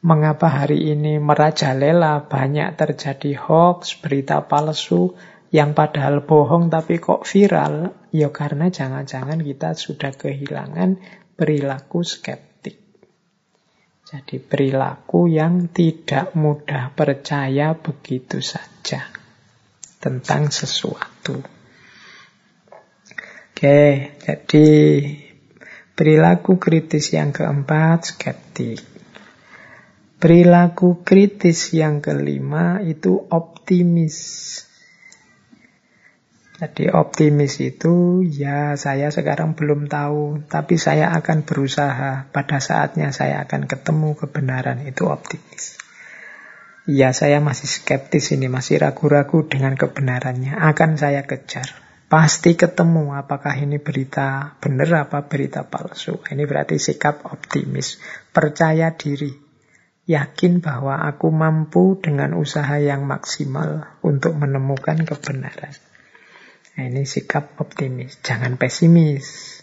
Mengapa hari ini merajalela banyak terjadi hoax, berita palsu yang padahal bohong tapi kok viral? Ya karena jangan-jangan kita sudah kehilangan perilaku skeptis. Jadi perilaku yang tidak mudah percaya begitu saja tentang sesuatu. Oke, jadi perilaku kritis yang keempat, skeptik. Perilaku kritis yang kelima itu optimis. Jadi optimis itu ya saya sekarang belum tahu, tapi saya akan berusaha. Pada saatnya saya akan ketemu kebenaran itu optimis. Ya saya masih skeptis ini, masih ragu-ragu dengan kebenarannya. Akan saya kejar. Pasti ketemu apakah ini berita benar apa berita palsu. Ini berarti sikap optimis. Percaya diri. Yakin bahwa aku mampu dengan usaha yang maksimal untuk menemukan kebenaran. Nah, ini sikap optimis, jangan pesimis.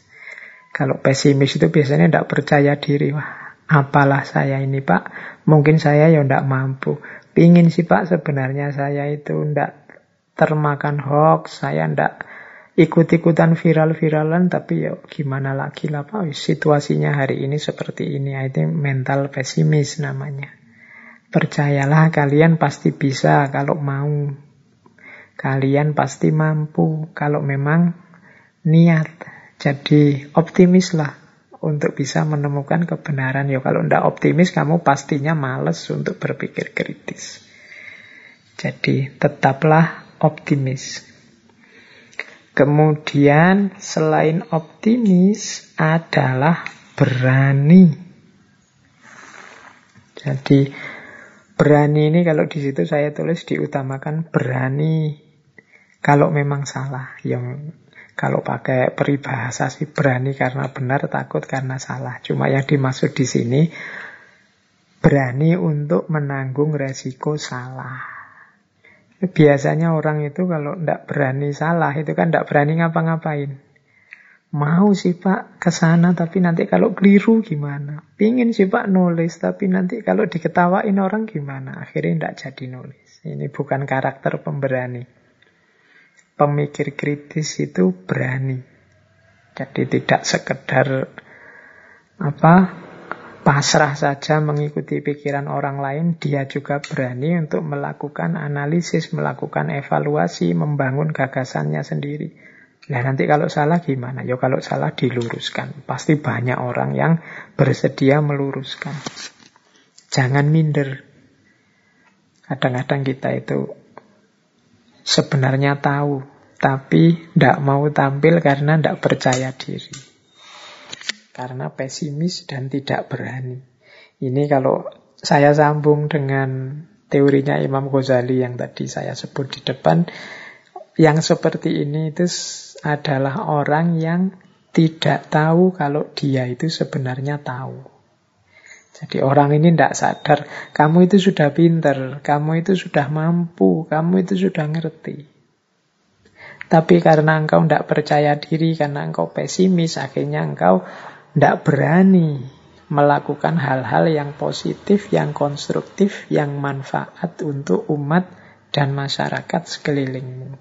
Kalau pesimis itu biasanya tidak percaya diri. Wah, apalah saya ini pak, mungkin saya ya tidak mampu. Pingin sih pak sebenarnya saya itu tidak termakan hoax, saya tidak ikut-ikutan viral-viralan, tapi ya gimana lagi lah pak, situasinya hari ini seperti ini. Nah, itu mental pesimis namanya. Percayalah kalian pasti bisa kalau mau. Kalian pasti mampu kalau memang niat. Jadi optimislah untuk bisa menemukan kebenaran. Ya kalau tidak optimis kamu pastinya males untuk berpikir kritis. Jadi tetaplah optimis. Kemudian selain optimis adalah berani. Jadi berani ini kalau di situ saya tulis diutamakan berani kalau memang salah, yang kalau pakai peribahasa sih berani karena benar, takut karena salah. Cuma yang dimaksud di sini berani untuk menanggung resiko salah. Biasanya orang itu kalau tidak berani salah, itu kan tidak berani ngapa-ngapain. Mau sih Pak ke sana, tapi nanti kalau keliru gimana? Pingin sih Pak nulis, tapi nanti kalau diketawain orang gimana? Akhirnya tidak jadi nulis. Ini bukan karakter pemberani pemikir kritis itu berani. Jadi tidak sekedar apa pasrah saja mengikuti pikiran orang lain, dia juga berani untuk melakukan analisis, melakukan evaluasi, membangun gagasannya sendiri. Nah nanti kalau salah gimana? Ya kalau salah diluruskan. Pasti banyak orang yang bersedia meluruskan. Jangan minder. Kadang-kadang kita itu sebenarnya tahu tapi tidak mau tampil karena tidak percaya diri. Karena pesimis dan tidak berani. Ini kalau saya sambung dengan teorinya Imam Ghazali yang tadi saya sebut di depan, yang seperti ini itu adalah orang yang tidak tahu kalau dia itu sebenarnya tahu. Jadi orang ini tidak sadar, kamu itu sudah pinter, kamu itu sudah mampu, kamu itu sudah ngerti. Tapi karena engkau tidak percaya diri, karena engkau pesimis, akhirnya engkau tidak berani melakukan hal-hal yang positif, yang konstruktif, yang manfaat untuk umat dan masyarakat sekelilingmu.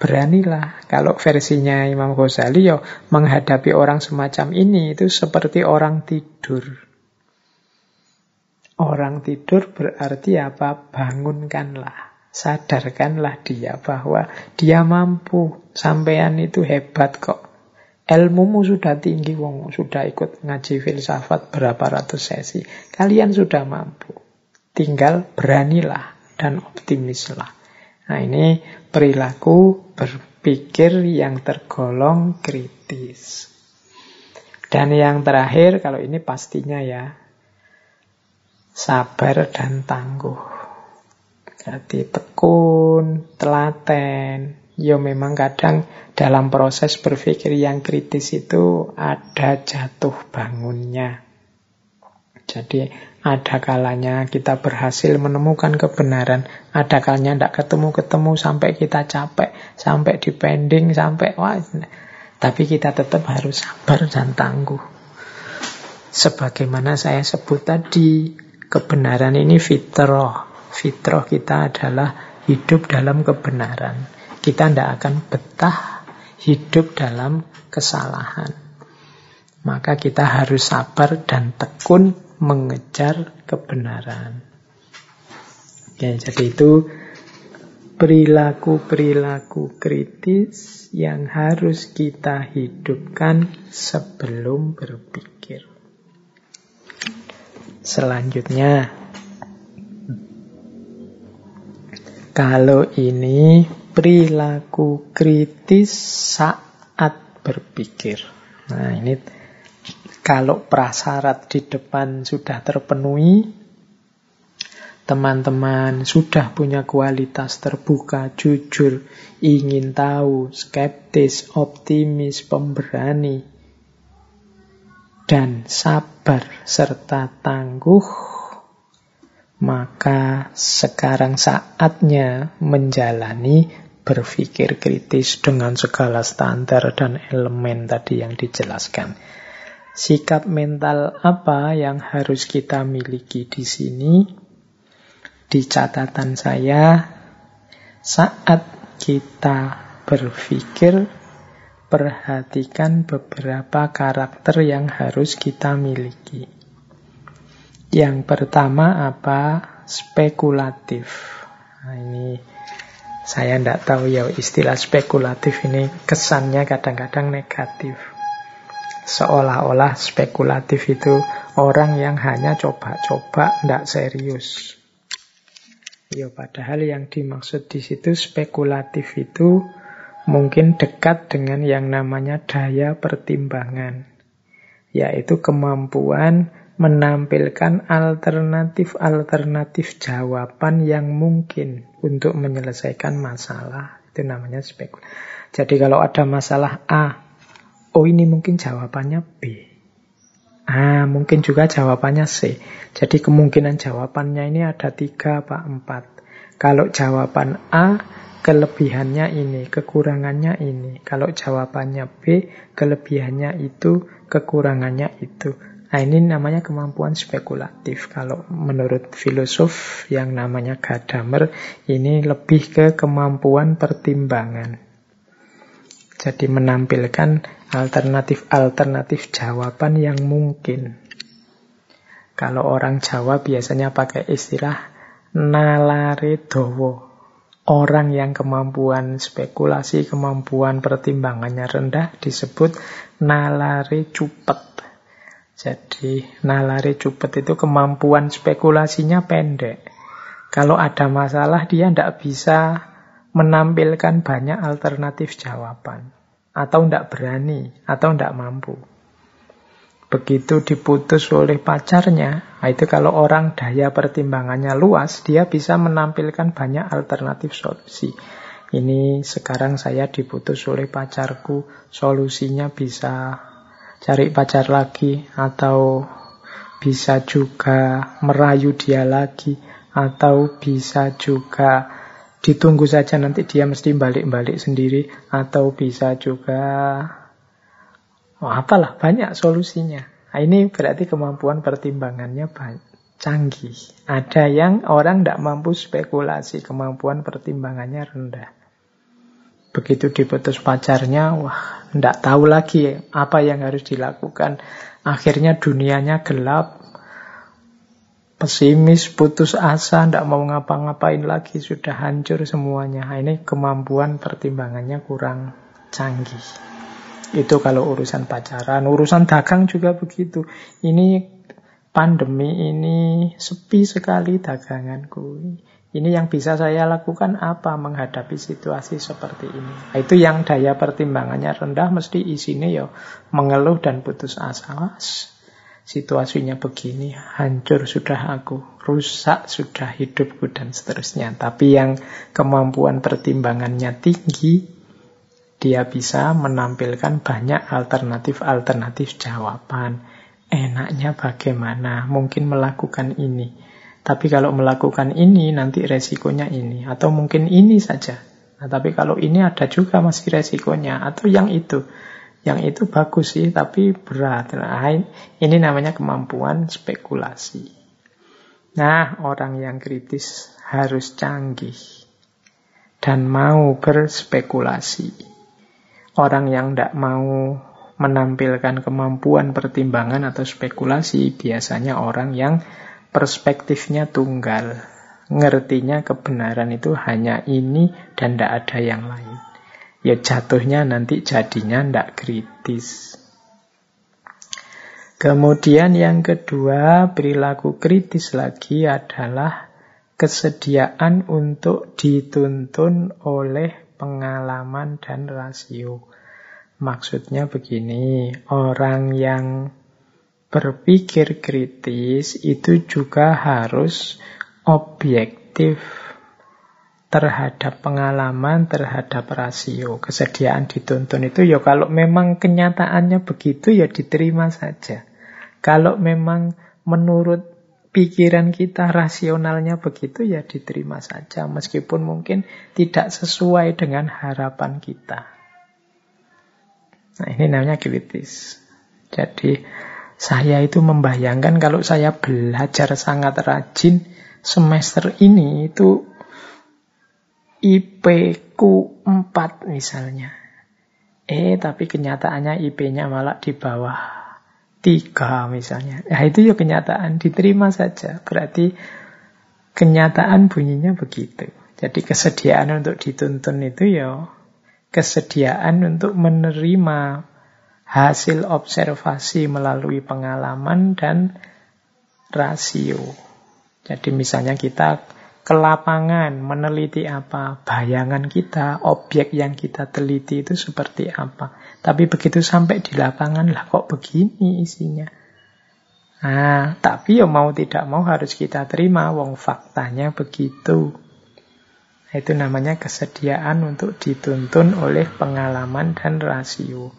Beranilah. Kalau versinya Imam Ghazali, yo, menghadapi orang semacam ini itu seperti orang tidur. Orang tidur berarti apa? Bangunkanlah. Sadarkanlah dia bahwa dia mampu. Sampean itu hebat kok. Ilmumu sudah tinggi, wong sudah ikut ngaji filsafat berapa ratus sesi. Kalian sudah mampu. Tinggal beranilah dan optimislah. Nah ini perilaku berpikir yang tergolong kritis. Dan yang terakhir, kalau ini pastinya ya, sabar dan tangguh. Jadi tekun, telaten, Ya memang kadang dalam proses berpikir yang kritis itu ada jatuh bangunnya. Jadi ada kalanya kita berhasil menemukan kebenaran, ada kalanya tidak ketemu-ketemu sampai kita capek, sampai dipending, sampai wah. Tapi kita tetap harus sabar dan tangguh. Sebagaimana saya sebut tadi, kebenaran ini fitrah. Fitrah kita adalah hidup dalam kebenaran kita tidak akan betah hidup dalam kesalahan. Maka kita harus sabar dan tekun mengejar kebenaran. Oke, jadi itu perilaku-perilaku kritis yang harus kita hidupkan sebelum berpikir. Selanjutnya, kalau ini perilaku kritis saat berpikir. Nah, ini kalau prasyarat di depan sudah terpenuhi, teman-teman sudah punya kualitas terbuka, jujur, ingin tahu, skeptis, optimis, pemberani, dan sabar serta tangguh, maka sekarang saatnya menjalani berpikir kritis dengan segala standar dan elemen tadi yang dijelaskan. Sikap mental apa yang harus kita miliki di sini? Di catatan saya, saat kita berpikir, perhatikan beberapa karakter yang harus kita miliki. Yang pertama apa? Spekulatif. Nah, ini saya tidak tahu ya istilah spekulatif ini kesannya kadang-kadang negatif. Seolah-olah spekulatif itu orang yang hanya coba-coba, tidak serius. Ya, padahal yang dimaksud di situ spekulatif itu mungkin dekat dengan yang namanya daya pertimbangan, yaitu kemampuan menampilkan alternatif-alternatif jawaban yang mungkin untuk menyelesaikan masalah. Itu namanya spekulasi. Jadi kalau ada masalah A, oh ini mungkin jawabannya B. Ah, mungkin juga jawabannya C. Jadi kemungkinan jawabannya ini ada tiga, Pak, empat. Kalau jawaban A, kelebihannya ini, kekurangannya ini. Kalau jawabannya B, kelebihannya itu, kekurangannya itu. Nah ini namanya kemampuan spekulatif. Kalau menurut filosof yang namanya Gadamer, ini lebih ke kemampuan pertimbangan. Jadi menampilkan alternatif-alternatif jawaban yang mungkin. Kalau orang Jawa biasanya pakai istilah nalare dowo. Orang yang kemampuan spekulasi, kemampuan pertimbangannya rendah disebut nalare cupet. Jadi nalari cupet itu kemampuan spekulasinya pendek. Kalau ada masalah dia tidak bisa menampilkan banyak alternatif jawaban. Atau tidak berani, atau tidak mampu. Begitu diputus oleh pacarnya, nah itu kalau orang daya pertimbangannya luas, dia bisa menampilkan banyak alternatif solusi. Ini sekarang saya diputus oleh pacarku, solusinya bisa cari pacar lagi atau bisa juga merayu dia lagi atau bisa juga ditunggu saja nanti dia mesti balik-balik sendiri atau bisa juga oh, apalah banyak solusinya. Nah, ini berarti kemampuan pertimbangannya banyak, canggih. Ada yang orang tidak mampu spekulasi, kemampuan pertimbangannya rendah. Begitu diputus pacarnya, wah, tidak tahu lagi apa yang harus dilakukan. Akhirnya dunianya gelap, pesimis, putus asa, tidak mau ngapa-ngapain lagi, sudah hancur semuanya. Nah, ini kemampuan pertimbangannya kurang canggih. Itu kalau urusan pacaran, urusan dagang juga begitu. Ini pandemi ini sepi sekali daganganku. Ini yang bisa saya lakukan apa menghadapi situasi seperti ini. Itu yang daya pertimbangannya rendah mesti isinya ya mengeluh dan putus asa. Situasinya begini, hancur sudah aku, rusak sudah hidupku dan seterusnya. Tapi yang kemampuan pertimbangannya tinggi, dia bisa menampilkan banyak alternatif-alternatif jawaban. Enaknya bagaimana? Mungkin melakukan ini tapi kalau melakukan ini nanti resikonya ini atau mungkin ini saja. Nah, tapi kalau ini ada juga masih resikonya atau yang itu. Yang itu bagus sih tapi berat. Nah, ini namanya kemampuan spekulasi. Nah, orang yang kritis harus canggih dan mau berspekulasi. Orang yang tidak mau menampilkan kemampuan pertimbangan atau spekulasi biasanya orang yang perspektifnya tunggal. Ngertinya kebenaran itu hanya ini dan tidak ada yang lain. Ya jatuhnya nanti jadinya tidak kritis. Kemudian yang kedua, perilaku kritis lagi adalah kesediaan untuk dituntun oleh pengalaman dan rasio. Maksudnya begini, orang yang berpikir kritis itu juga harus objektif terhadap pengalaman, terhadap rasio. Kesediaan dituntun itu ya kalau memang kenyataannya begitu ya diterima saja. Kalau memang menurut pikiran kita rasionalnya begitu ya diterima saja meskipun mungkin tidak sesuai dengan harapan kita. Nah, ini namanya kritis. Jadi saya itu membayangkan kalau saya belajar sangat rajin semester ini itu IP ku 4 misalnya. Eh, tapi kenyataannya IP-nya malah di bawah 3 misalnya. Nah, itu ya kenyataan, diterima saja. Berarti kenyataan bunyinya begitu. Jadi kesediaan untuk dituntun itu ya kesediaan untuk menerima hasil observasi melalui pengalaman dan rasio. Jadi misalnya kita ke lapangan meneliti apa, bayangan kita, objek yang kita teliti itu seperti apa. Tapi begitu sampai di lapangan lah kok begini isinya. Nah, tapi ya mau tidak mau harus kita terima, wong faktanya begitu. Itu namanya kesediaan untuk dituntun oleh pengalaman dan rasio.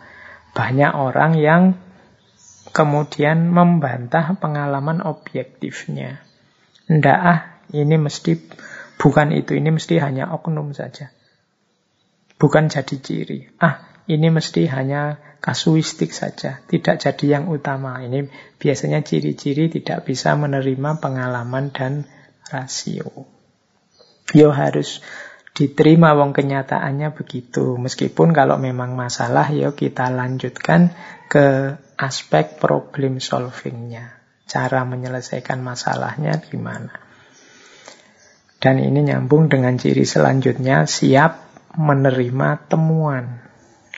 Banyak orang yang kemudian membantah pengalaman objektifnya. Ndak ah, ini mesti bukan itu, ini mesti hanya oknum saja. Bukan jadi ciri. Ah, ini mesti hanya kasuistik saja, tidak jadi yang utama. Ini biasanya ciri-ciri tidak bisa menerima pengalaman dan rasio. Yo harus diterima wong kenyataannya begitu. Meskipun kalau memang masalah ya kita lanjutkan ke aspek problem solvingnya. Cara menyelesaikan masalahnya gimana. Dan ini nyambung dengan ciri selanjutnya siap menerima temuan.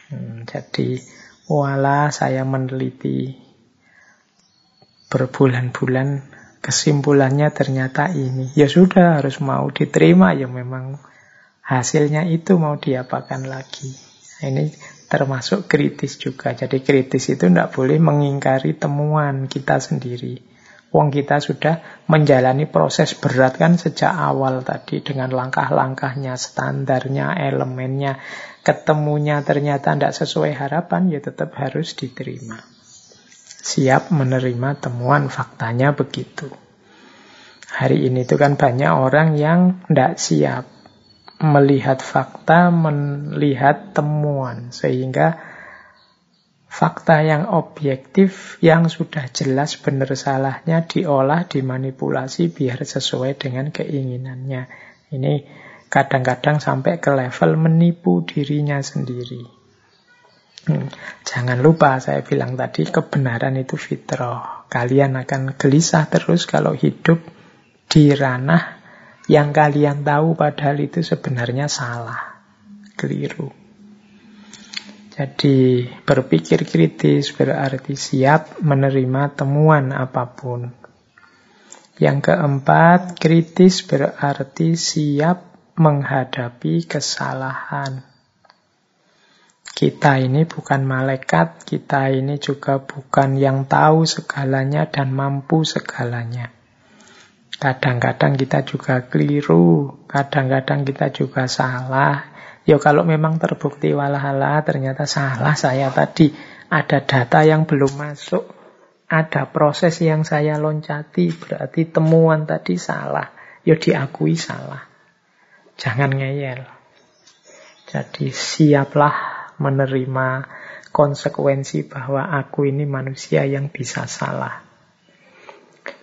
Hmm, jadi wala saya meneliti berbulan-bulan kesimpulannya ternyata ini. Ya sudah harus mau diterima ya memang hasilnya itu mau diapakan lagi. Nah, ini termasuk kritis juga. Jadi kritis itu tidak boleh mengingkari temuan kita sendiri. Wong kita sudah menjalani proses berat kan sejak awal tadi dengan langkah-langkahnya, standarnya, elemennya. Ketemunya ternyata tidak sesuai harapan, ya tetap harus diterima. Siap menerima temuan faktanya begitu. Hari ini itu kan banyak orang yang tidak siap melihat fakta, melihat temuan, sehingga fakta yang objektif, yang sudah jelas benar salahnya diolah, dimanipulasi biar sesuai dengan keinginannya. Ini kadang-kadang sampai ke level menipu dirinya sendiri. Hmm. Jangan lupa saya bilang tadi kebenaran itu fitrah. Kalian akan gelisah terus kalau hidup di ranah yang kalian tahu padahal itu sebenarnya salah, keliru. Jadi berpikir kritis berarti siap menerima temuan apa pun. Yang keempat, kritis berarti siap menghadapi kesalahan. Kita ini bukan malaikat, kita ini juga bukan yang tahu segalanya dan mampu segalanya. Kadang-kadang kita juga keliru, kadang-kadang kita juga salah, Ya kalau memang terbukti walahala ternyata salah saya tadi. Ada data yang belum masuk. Ada proses yang saya loncati. Berarti temuan tadi salah. Ya diakui salah. Jangan ngeyel. Jadi siaplah menerima konsekuensi bahwa aku ini manusia yang bisa salah.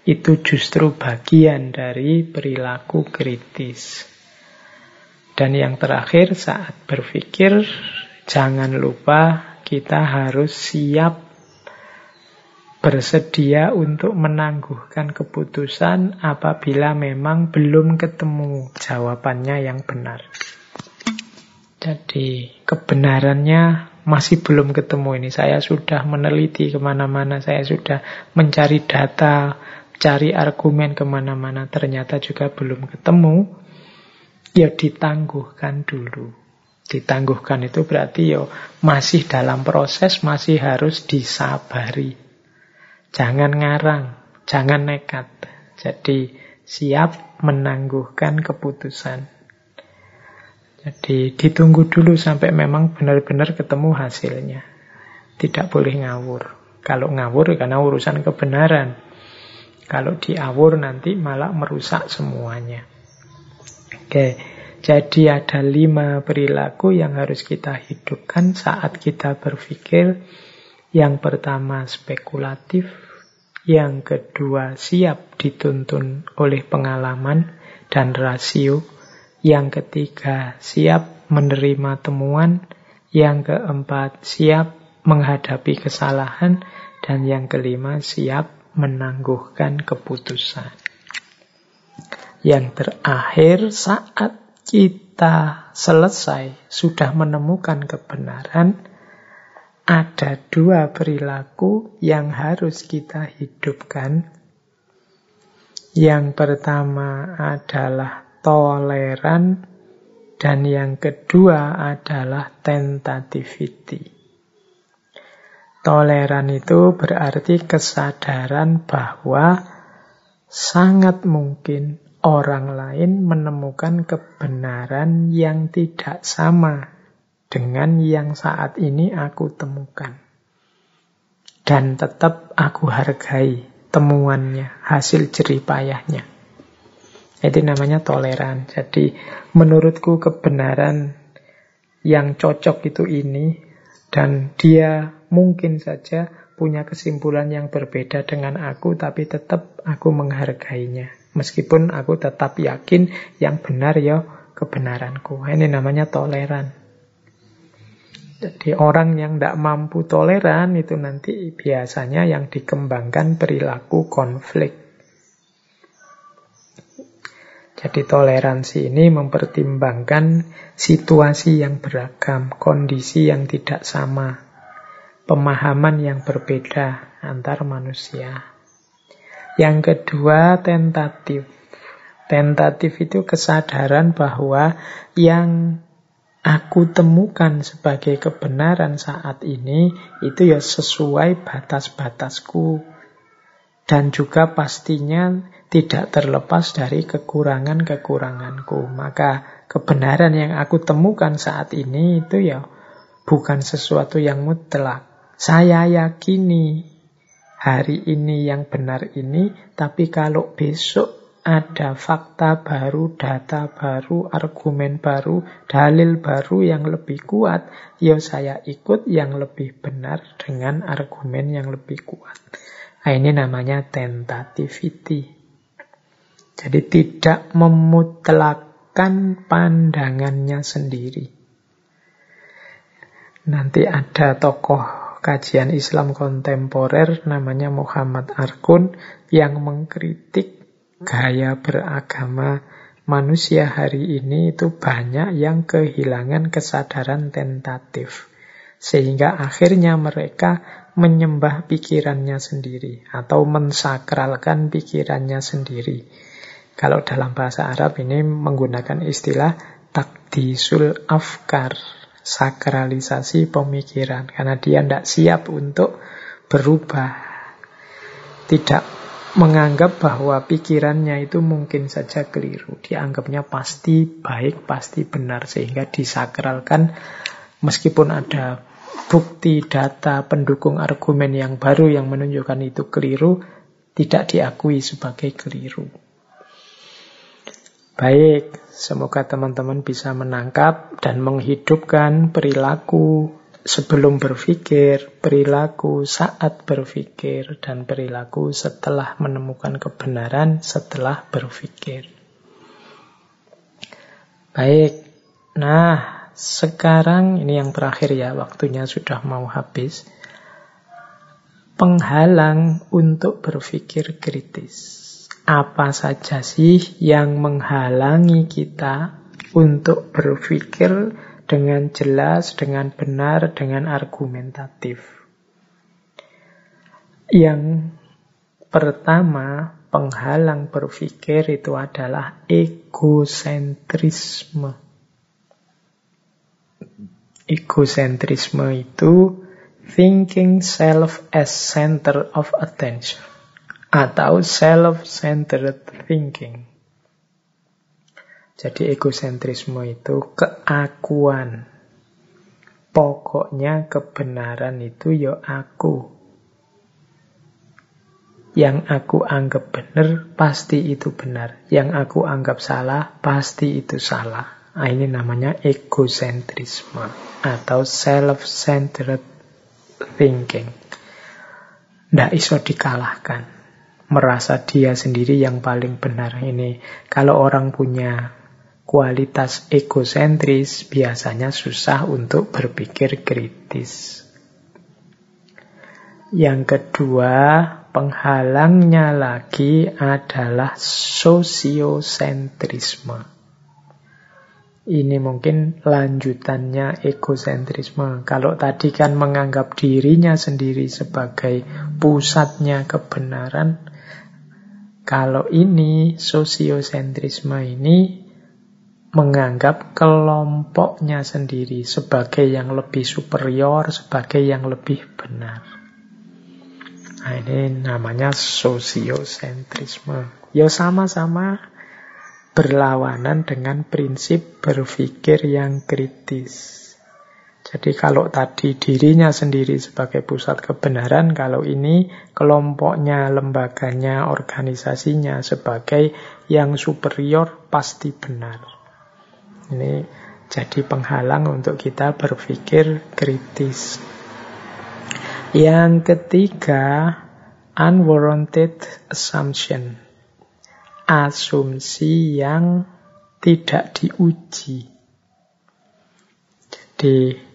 Itu justru bagian dari perilaku kritis. Dan yang terakhir saat berpikir jangan lupa kita harus siap bersedia untuk menangguhkan keputusan apabila memang belum ketemu jawabannya yang benar. Jadi kebenarannya masih belum ketemu ini. Saya sudah meneliti ke mana-mana, saya sudah mencari data, cari argumen ke mana-mana, ternyata juga belum ketemu ya ditangguhkan dulu. Ditangguhkan itu berarti ya masih dalam proses, masih harus disabari. Jangan ngarang, jangan nekat. Jadi siap menangguhkan keputusan. Jadi ditunggu dulu sampai memang benar-benar ketemu hasilnya. Tidak boleh ngawur. Kalau ngawur karena urusan kebenaran. Kalau diawur nanti malah merusak semuanya. Oke, jadi ada lima perilaku yang harus kita hidupkan saat kita berpikir. Yang pertama spekulatif, yang kedua siap dituntun oleh pengalaman dan rasio, yang ketiga siap menerima temuan, yang keempat siap menghadapi kesalahan, dan yang kelima siap menangguhkan keputusan. Yang terakhir, saat kita selesai, sudah menemukan kebenaran, ada dua perilaku yang harus kita hidupkan. Yang pertama adalah toleran, dan yang kedua adalah tentativity. Toleran itu berarti kesadaran bahwa sangat mungkin orang lain menemukan kebenaran yang tidak sama dengan yang saat ini aku temukan. Dan tetap aku hargai temuannya, hasil jeripayahnya. Itu namanya toleran. Jadi menurutku kebenaran yang cocok itu ini dan dia mungkin saja punya kesimpulan yang berbeda dengan aku tapi tetap aku menghargainya. Meskipun aku tetap yakin yang benar ya kebenaranku. Ini namanya toleran. Jadi orang yang tidak mampu toleran itu nanti biasanya yang dikembangkan perilaku konflik. Jadi toleransi ini mempertimbangkan situasi yang beragam, kondisi yang tidak sama, pemahaman yang berbeda antar manusia. Yang kedua, tentatif. Tentatif itu kesadaran bahwa yang aku temukan sebagai kebenaran saat ini itu ya sesuai batas-batasku. Dan juga pastinya tidak terlepas dari kekurangan-kekuranganku. Maka kebenaran yang aku temukan saat ini itu ya bukan sesuatu yang mutlak. Saya yakini hari ini yang benar ini, tapi kalau besok ada fakta baru, data baru, argumen baru, dalil baru yang lebih kuat, ya saya ikut yang lebih benar dengan argumen yang lebih kuat. Nah, ini namanya tentativity. Jadi tidak memutlakkan pandangannya sendiri. Nanti ada tokoh kajian Islam kontemporer namanya Muhammad Arkun yang mengkritik gaya beragama manusia hari ini itu banyak yang kehilangan kesadaran tentatif. Sehingga akhirnya mereka menyembah pikirannya sendiri atau mensakralkan pikirannya sendiri. Kalau dalam bahasa Arab ini menggunakan istilah takdisul afkar, sakralisasi pemikiran. Karena dia tidak siap untuk berubah. Tidak menganggap bahwa pikirannya itu mungkin saja keliru. Dianggapnya pasti baik, pasti benar. Sehingga disakralkan meskipun ada bukti, data, pendukung argumen yang baru yang menunjukkan itu keliru, tidak diakui sebagai keliru. Baik, semoga teman-teman bisa menangkap dan menghidupkan perilaku sebelum berpikir, perilaku saat berpikir, dan perilaku setelah menemukan kebenaran setelah berpikir. Baik, nah sekarang ini yang terakhir ya, waktunya sudah mau habis. Penghalang untuk berpikir kritis. Apa saja sih yang menghalangi kita untuk berpikir dengan jelas, dengan benar, dengan argumentatif. Yang pertama, penghalang berpikir itu adalah egosentrisme. Egosentrisme itu thinking self as center of attention atau self-centered thinking. Jadi egosentrisme itu keakuan. Pokoknya kebenaran itu ya aku. Yang aku anggap benar, pasti itu benar. Yang aku anggap salah, pasti itu salah. Nah, ini namanya egosentrisme atau self-centered thinking. Tidak iso dikalahkan. Merasa dia sendiri yang paling benar. Ini kalau orang punya kualitas egosentris biasanya susah untuk berpikir kritis. Yang kedua, penghalangnya lagi adalah sosiosentrisme. Ini mungkin lanjutannya egosentrisme. Kalau tadi kan menganggap dirinya sendiri sebagai pusatnya kebenaran, kalau ini sosiosentrisme ini menganggap kelompoknya sendiri sebagai yang lebih superior, sebagai yang lebih benar. Nah, ini namanya sosiosentrisme. Ya sama-sama berlawanan dengan prinsip berpikir yang kritis. Jadi kalau tadi dirinya sendiri sebagai pusat kebenaran, kalau ini kelompoknya, lembaganya, organisasinya sebagai yang superior pasti benar. Ini jadi penghalang untuk kita berpikir kritis. Yang ketiga, unwarranted assumption. Asumsi yang tidak diuji. Jadi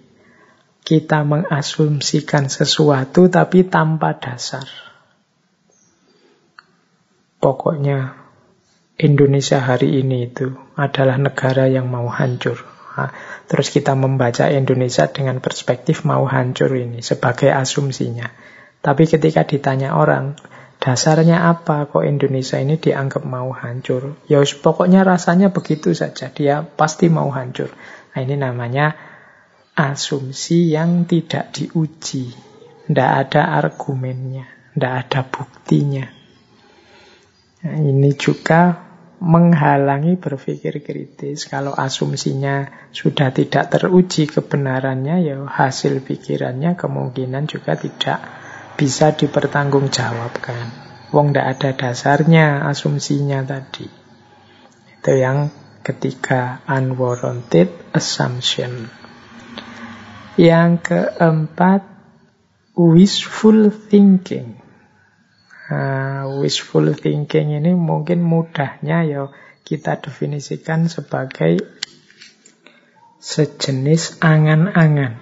kita mengasumsikan sesuatu tapi tanpa dasar. Pokoknya Indonesia hari ini itu adalah negara yang mau hancur. Nah, terus kita membaca Indonesia dengan perspektif mau hancur ini sebagai asumsinya. Tapi ketika ditanya orang, dasarnya apa kok Indonesia ini dianggap mau hancur? Ya pokoknya rasanya begitu saja, dia pasti mau hancur. Nah, ini namanya asumsi yang tidak diuji. Tidak ada argumennya, tidak ada buktinya. Nah, ini juga menghalangi berpikir kritis. Kalau asumsinya sudah tidak teruji kebenarannya, ya hasil pikirannya kemungkinan juga tidak bisa dipertanggungjawabkan. Wong tidak ada dasarnya asumsinya tadi. Itu yang ketiga, unwarranted assumption. Yang keempat, wishful thinking. Nah, wishful thinking ini mungkin mudahnya ya kita definisikan sebagai sejenis angan-angan.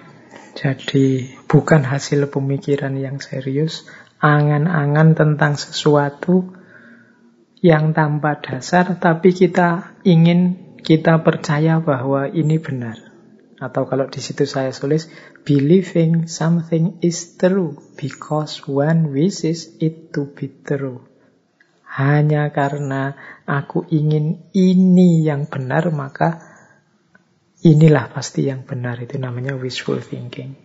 Jadi bukan hasil pemikiran yang serius, angan-angan tentang sesuatu yang tanpa dasar, tapi kita ingin kita percaya bahwa ini benar. Atau kalau di situ saya tulis, believing something is true because one wishes it to be true. Hanya karena aku ingin ini yang benar, maka inilah pasti yang benar. Itu namanya wishful thinking.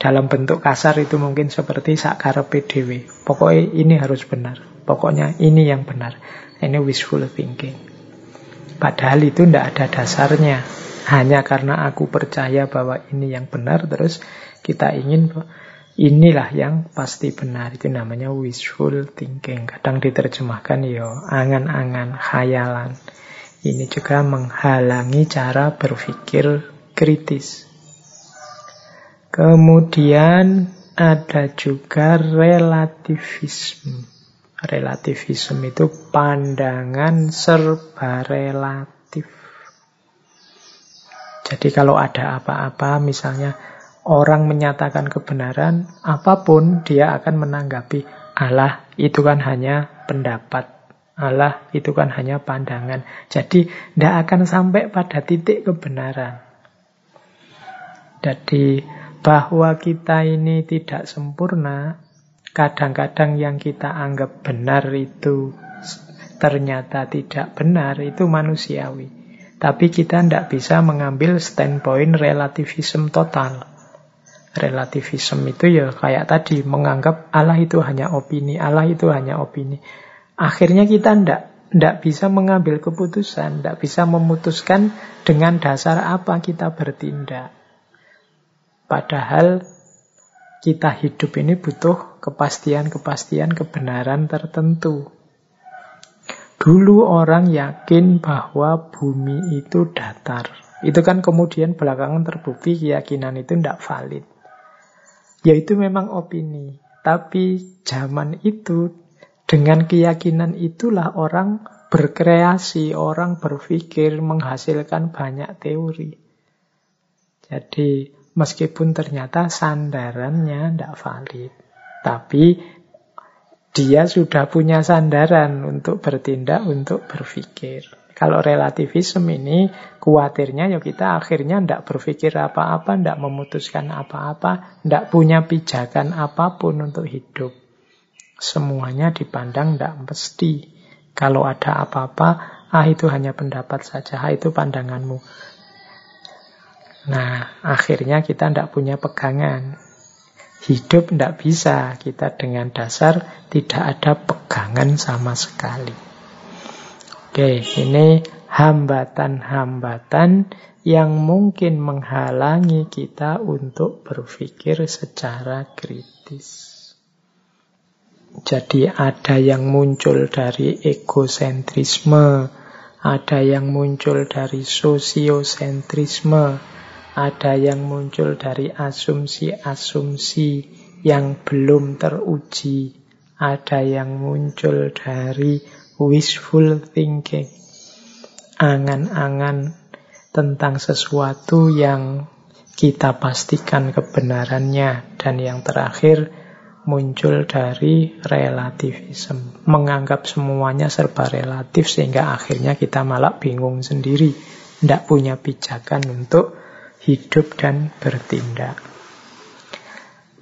Dalam bentuk kasar itu mungkin seperti sakar PDW. Pokoknya ini harus benar. Pokoknya ini yang benar. Ini wishful thinking. Padahal itu tidak ada dasarnya. Hanya karena aku percaya bahwa ini yang benar, terus kita ingin inilah yang pasti benar. Itu namanya wishful thinking. Kadang diterjemahkan yo angan-angan, khayalan. Ini juga menghalangi cara berpikir kritis. Kemudian ada juga relativisme. Relativisme itu pandangan serba relatif. Jadi kalau ada apa-apa, misalnya orang menyatakan kebenaran, apa pun dia akan menanggapi Allah itu kan hanya pendapat. Allah itu kan hanya pandangan. Jadi tidak akan sampai pada titik kebenaran. Jadi bahwa kita ini tidak sempurna, kadang-kadang yang kita anggap benar itu ternyata tidak benar, itu manusiawi. Tapi kita tidak bisa mengambil standpoint relativism total. Relativism itu ya kayak tadi, menganggap Allah itu hanya opini, Allah itu hanya opini. Akhirnya kita tidak tidak bisa mengambil keputusan, tidak bisa memutuskan dengan dasar apa kita bertindak. Padahal kita hidup ini butuh kepastian-kepastian kebenaran tertentu. Dulu orang yakin bahwa bumi itu datar. Itu kan kemudian belakangan terbukti keyakinan itu tidak valid. Ya itu memang opini. Tapi zaman itu dengan keyakinan itulah orang berkreasi, orang berpikir, menghasilkan banyak teori. Jadi meskipun ternyata sandarannya tidak valid. Tapi dia sudah punya sandaran untuk bertindak, untuk berpikir. Kalau relativisme ini kuatirnya ya kita akhirnya tidak berpikir apa-apa, tidak memutuskan apa-apa, tidak punya pijakan apa pun untuk hidup. Semuanya dipandang tidak mesti. Kalau ada apa-apa, ah itu hanya pendapat saja, ah itu pandanganmu. Nah, akhirnya kita tidak punya pegangan. Hidup tidak bisa kita dengan dasar tidak ada pegangan sama sekali. Oke, ini hambatan-hambatan yang mungkin menghalangi kita untuk berpikir secara kritis. Jadi ada yang muncul dari egosentrisme, ada yang muncul dari sosiosentrisme, ada yang muncul dari asumsi-asumsi yang belum teruji, ada yang muncul dari wishful thinking, angan-angan tentang sesuatu yang kita pastikan kebenarannya, dan yang terakhir muncul dari relativism, menganggap semuanya serba relatif sehingga akhirnya kita malah bingung sendiri, tidak punya pijakan untuk hidup dan bertindak.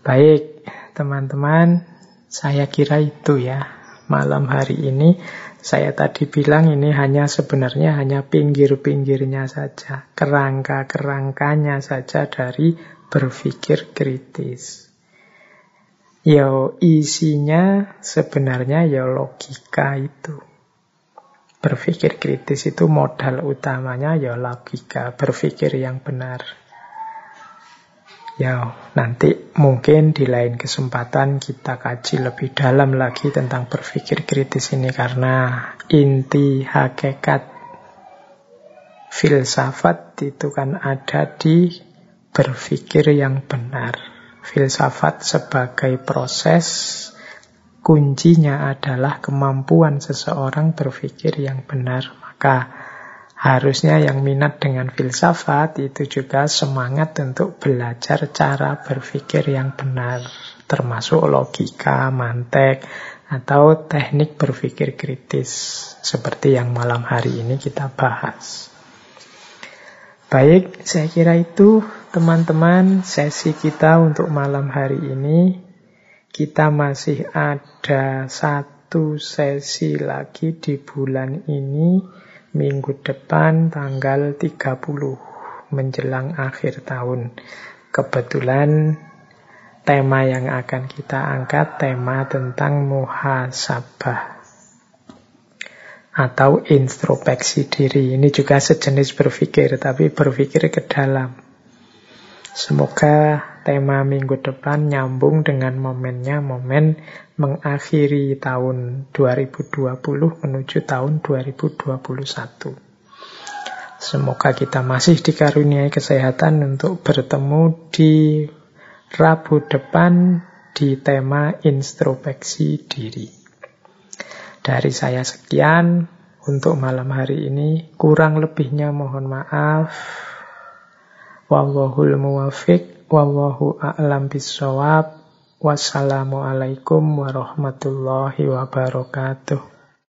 Baik, teman-teman, saya kira itu ya. Malam hari ini saya tadi bilang ini hanya sebenarnya hanya pinggir-pinggirnya saja, kerangka-kerangkanya saja dari berpikir kritis. Yo isinya sebenarnya ya logika itu. Berpikir kritis itu modal utamanya ya logika, berpikir yang benar. Ya, nanti mungkin di lain kesempatan kita kaji lebih dalam lagi tentang berpikir kritis ini karena inti hakikat filsafat itu kan ada di berpikir yang benar. Filsafat sebagai proses kuncinya adalah kemampuan seseorang berpikir yang benar. Maka harusnya yang minat dengan filsafat itu juga semangat untuk belajar cara berpikir yang benar. Termasuk logika, mantek, atau teknik berpikir kritis. Seperti yang malam hari ini kita bahas. Baik, saya kira itu teman-teman sesi kita untuk malam hari ini. Kita masih ada satu sesi lagi di bulan ini, minggu depan tanggal 30 menjelang akhir tahun. Kebetulan tema yang akan kita angkat tema tentang muhasabah atau introspeksi diri. Ini juga sejenis berpikir, tapi berpikir ke dalam. Semoga tema minggu depan nyambung dengan momennya, momen mengakhiri tahun 2020 menuju tahun 2021. Semoga kita masih dikaruniai kesehatan untuk bertemu di Rabu depan di tema introspeksi diri. Dari saya sekian untuk malam hari ini. Kurang lebihnya mohon maaf. Wallahul muwafiq. Wallahu a'lam bisawab. Wassalamualaikum warahmatullahi wabarakatuh.